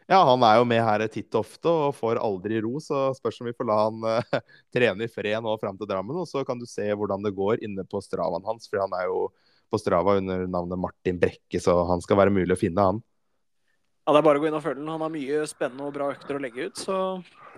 Ja, han er jo med her titt og ofte og får aldri ro, så spørs om vi får la han uh, trene i fred nå fram til Drammen. Og så kan du se hvordan det går inne på stravaen hans, for han er jo på Strava under navnet Martin Brekke, så han skal være mulig å finne, han. Ja, Det er bare å gå inn og følge den. Han har mye spennende og bra økter å legge ut, så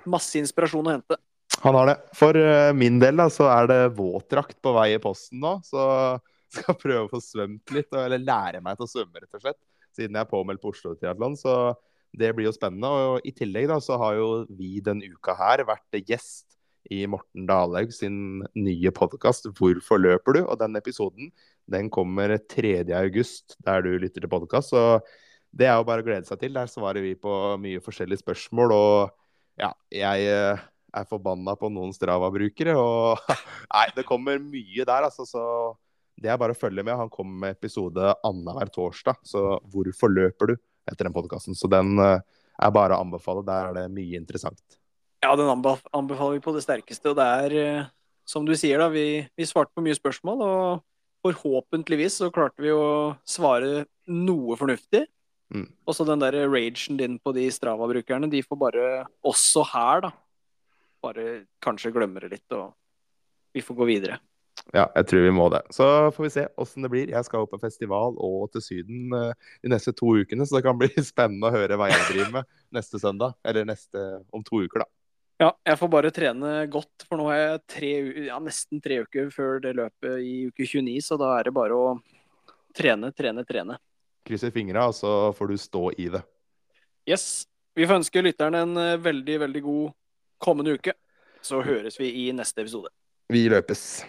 masse inspirasjon å hente. Han har det. For uh, min del da, så er det våtdrakt på vei i posten nå, så skal prøve å få svømt litt, eller lære meg til å svømme, rett og slett. Siden jeg er påmeldt på Oslo Triatlon, så det blir jo spennende. Og i tillegg da, så har jo vi denne uka her vært gjest i Morten Dalhaug sin nye podkast 'Hvorfor løper du?' Og den episoden den kommer 3. august, der du lytter til podkast. Så det er jo bare å glede seg til. Der svarer vi på mye forskjellige spørsmål. Og ja, jeg eh, er forbanna på noen Strava-brukere. Og nei, det kommer mye der, altså. Så det er bare å følge med. Han kommer med episode annenhver torsdag. Så 'Hvorfor løper du?' Etter den podkasten. Så den eh, er bare å anbefale. Der er det mye interessant. Ja, den anbefaler vi på det sterkeste. Og det er, eh, som du sier, da, vi, vi svarte på mye spørsmål. Og forhåpentligvis så klarte vi å svare noe fornuftig. Mm. Og så den der ragen din på de Strava-brukerne, de får bare, også her, da, bare kanskje glemme det litt, og vi får gå videre. Ja, jeg tror vi må det. Så får vi se åssen det blir. Jeg skal jo på festival og til Syden eh, de neste to ukene, så det kan bli spennende å høre hva jeg driver med neste søndag. Eller neste om to uker, da. Ja, jeg får bare trene godt, for nå har jeg tre, ja, nesten tre uker før det løpet i uke 29, så da er det bare å trene, trene, trene. Krysser fingra, og så får du stå i det. Yes. Vi får ønske lytterne en eh, veldig, veldig god kommende uke. Så høres vi i neste episode. Vi løpes.